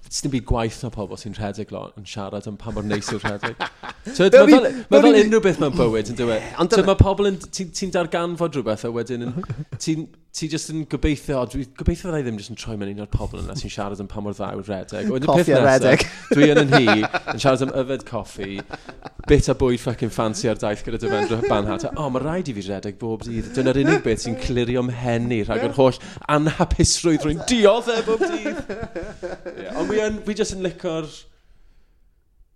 Sdim byd gwaith na pobl sy'n rhedeg lot yn siarad am pa mor neis yw'r rhedeg. so, mae fel, ma fel unrhyw beth mewn bywyd yn dweud. So, mae pobl yn, ti'n ti darganfod rhywbeth a wedyn ti'n ti just yn gobeithio, dwi gobeithio i ddim jyst yn troi mewn un o'r pobl yna sy'n siarad am pa mor dda yw'r rhedeg. Coffi a rhedeg. Dwi yn yn hi, yn siarad am yfed coffi, bit a bwyd ffacin fancy ar daith gyda dyfendro banhat. O, mae rhaid i fi rhedeg bob dydd. Dyna'r unig beth sy'n clirio mhenni rhag yr holl anhapusrwydd rwy'n dioddef bob dydd. Yeah, ond fi, yn, fi jyst yn licor...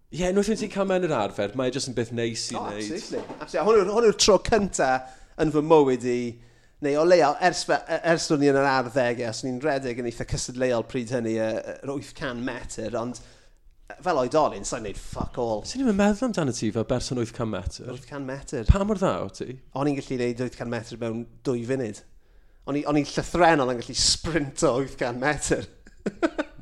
Ie, yeah, nwyth yn ti'n cael mewn yr arfer, mae jyst yn beth neis i wneud. oh. Absolutely. Hwn yw'r tro cynta yn fy mywyd i, neu o leia, ers, e, ers o'n i yn yr arddeg, os ni'n redeg yn eitha cysadleol pryd hynny, e, e, yr 800 metr, ond fel oedolyn, sa'n neud fuck all. Sa'n ni'n meddwl amdano ti fel berson 800 metr? 800 metr. Pa mor dda o ti? O'n i'n gallu neud 800 metr mewn dwy funud. O'n i'n llythrenol yn gallu sprint o 800 metr.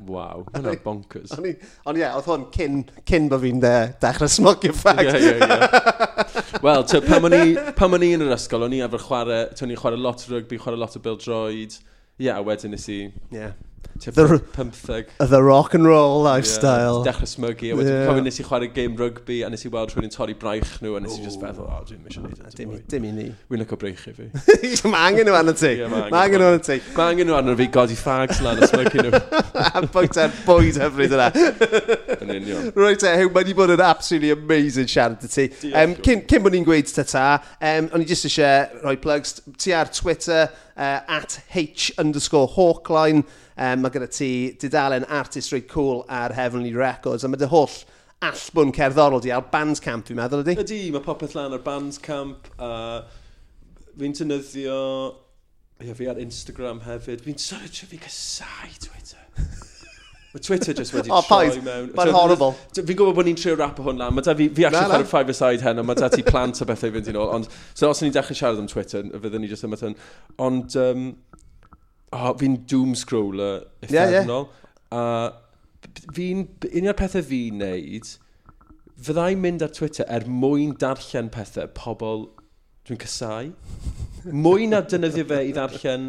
Waw, hwnna bonkers. Ond ie, yeah, oedd hwn cyn, cyn bod fi'n de, dechrau smogio ffag. Ie, ie, ie. Wel, pan o'n i yn yr ysgol, o'n i efo'r chwarae, o'n i'n chwarae lot o rygbi, chwarae lot o bildroed. Ie, yeah, a wedyn nes i... Ie. Yeah the, pymtheg. The rock and roll lifestyle. Yeah, dechrau smygu. A wedyn, yeah. cofyn nes i chwarae game rugby, a nes i weld rhywun yn torri braich nhw, a nes i just feddwl, o, dwi'n mysio neud hynny. Dim i ni. Wy'n lyco breich i fi. Mae angen nhw arno ti. Mae angen nhw arno ti. Mae angen nhw arno fi godi fags lan a smygu nhw. A bwynt ar bwyd hyfryd yna. Yn union. Rwy'n te, hew, mae wedi bod yn absolutely amazing siarad y ti. Um, cyn, cyn bod ni'n gweud ta-ta, um, o'n i jyst eisiau rhoi plugs. Ti ar Twitter, uh, at h underscore hawkline. Um, mae gyda ti didalen artist artistry cool ar Heavenly Records, a mae dy holl allbwn cerddorol di ar Bandcamp, fi'n meddwl ydy? Ydy, mae popeth lan ar Bandcamp, a fi'n tynyddio... Ie, fi ar Instagram hefyd. Fi'n sorry, fi gysau Twitter. Mae Twitter just wedi oh, troi mewn. Mae'n horrible. Fi'n gwybod bod ni'n trio rap o hwn lan. Mae fi, fi actually chwarae five aside hen, ond mae da ti plant o bethau fynd i nôl. Ond, so os ni'n dechrau siarad am Twitter, fydden ni just yma tyn. Ond, um, oh, fi'n doom scroller effernol. Yeah, yeah. A fi'n, un o'r pethau fi'n neud, fyddai'n mynd ar Twitter er mwyn darllen pethau pobl dwi'n cysau. Mwy na dynyddio fe i ddarllen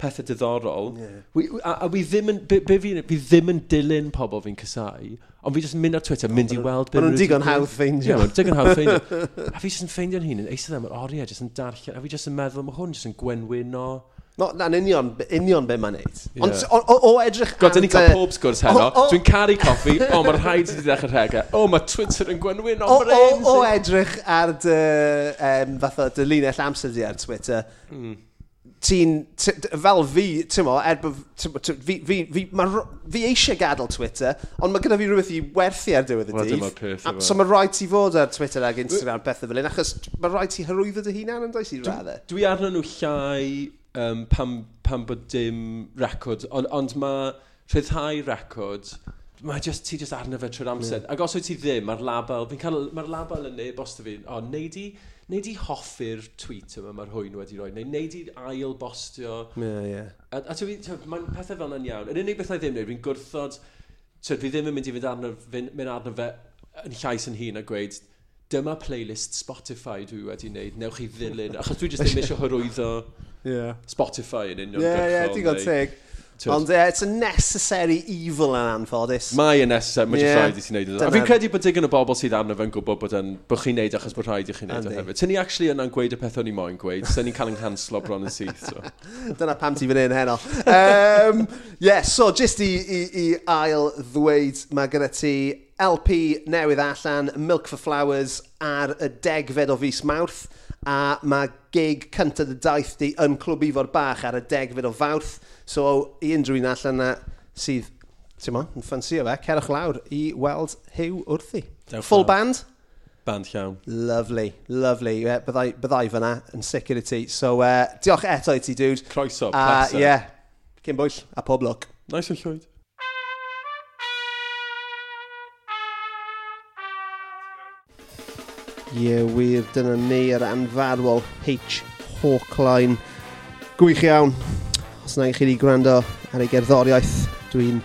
pethau diddorol. Yeah. We, a, a wi ddim yn, be, be fi, fi ddim yn dilyn pobl fi'n cysau, ond fi jyst yn mynd ar Twitter, mynd i weld... Ond nhw'n digon hawdd ffeindio. Ie, digon hawdd ffeindio. A fi jyst yn ffeindio'n hun yn eistedd am yr oriau, jyst yn darllen, a fi jyst yn meddwl, mae hwn jyst yn gwenwyno... No No, na'n union, union be mae'n neud. Yeah. Ond o, o, o edrych... God, dyn ni cael pob sgwrs heno. Dwi'n caru coffi. O, mae'r rhaid wedi ddechrau rhegau. E. O, mae Twitter yn gwenwyn. O, o, o, o edrych ar dy, um, fatha, dy linell amser di ar Twitter. Mm. Ti'n, fel fi, ti'n mo, er bod, fi, fi, fi, ma, fi eisiau gadael Twitter, ond mae gyda fi rhywbeth i werthu ar diwedd y dydd. E. So mae rhaid ti fod ar Twitter ag Instagram pethau fel un, achos mae rhaid ti hyrwyddo dy hunan yn does i raddau. Dwi arno nhw llai um, pam, pam bod dim record, ond on mae rhyddhau record, mae just, ti just arno fe trwy'r amser. Yeah. Ac os wyt ti ddim, mae'r label, fi'n cael, mae'r label yn neb os fi, o, neud i, neud i hoffi'r tweet yma mae'r hwyn wedi rhoi, neu neud i ail bostio. Yeah, yeah. A, a ti'n mae'n pethau fel yna'n iawn. Yr unig beth na i ddim neud, fi'n gwrthod, ti'n fi ddim yn mynd i fynd arno, mynd arno fe yn llais yn hun a gweud, dyma playlist Spotify dwi wedi wneud, newch chi ddilyn, achos dwi jyst ddim eisiau hyrwyddo Yeah. Spotify yn union. yeah, ie, digon teg. Ond yeah, it's a necessary evil yn anffodus. Mae yn necessary, mae'n yeah. rhaid i ti'n neud. A fi'n credu bod digon o bobl sydd arno fe'n gwybod bod, yn, bod chi'n neud achos bod rhaid i chi'n neud o hefyd. Tyn ni actually yna'n gweud y peth o'n i moyn gweud, sy'n ni'n cael yng nghanslo bron yn syth. So. Dyna pam ti fan hyn heno. Um, yeah, so just i, i, i ail ddweud, mae gyda ti LP newydd allan, Milk for Flowers ar y degfed o fus mawrth a mae gig cyntaf y daith di yn clwb ifor bach ar y degfyd o fawrth. So i unrhyw un allan na sydd, ti'n mo, yn ffansio fe, cerwch lawr i weld Hugh wrthi. Dewch Full band? Band llawn. Lovely, lovely. Yeah, byddai, byddai fyna yn sicr i ti. So uh, diolch eto i ti, dude. Croeso, pleser. Uh, yeah, cyn bwyll a pob look. Nice and llwyd. Ie, yeah, wir, dyna ni yr anfarwol H. Hawkline. Gwych iawn. Os na i chi wedi gwrando ar ei gerddoriaeth, dwi'n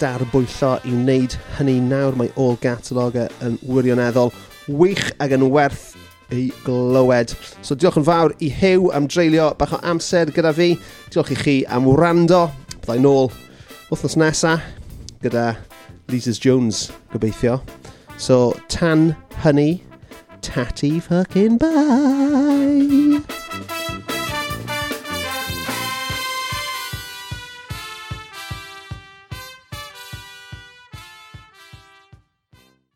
darbwyllo i wneud hynny nawr. Mae all cataloga yn wirioneddol wych ac yn werth ei glywed. So diolch yn fawr i Hew am dreulio bach o amser gyda fi. Diolch i chi am wrando. Byddai nôl wythnos nesa gyda Lises Jones gobeithio. So tan honey, tatty fucking bye.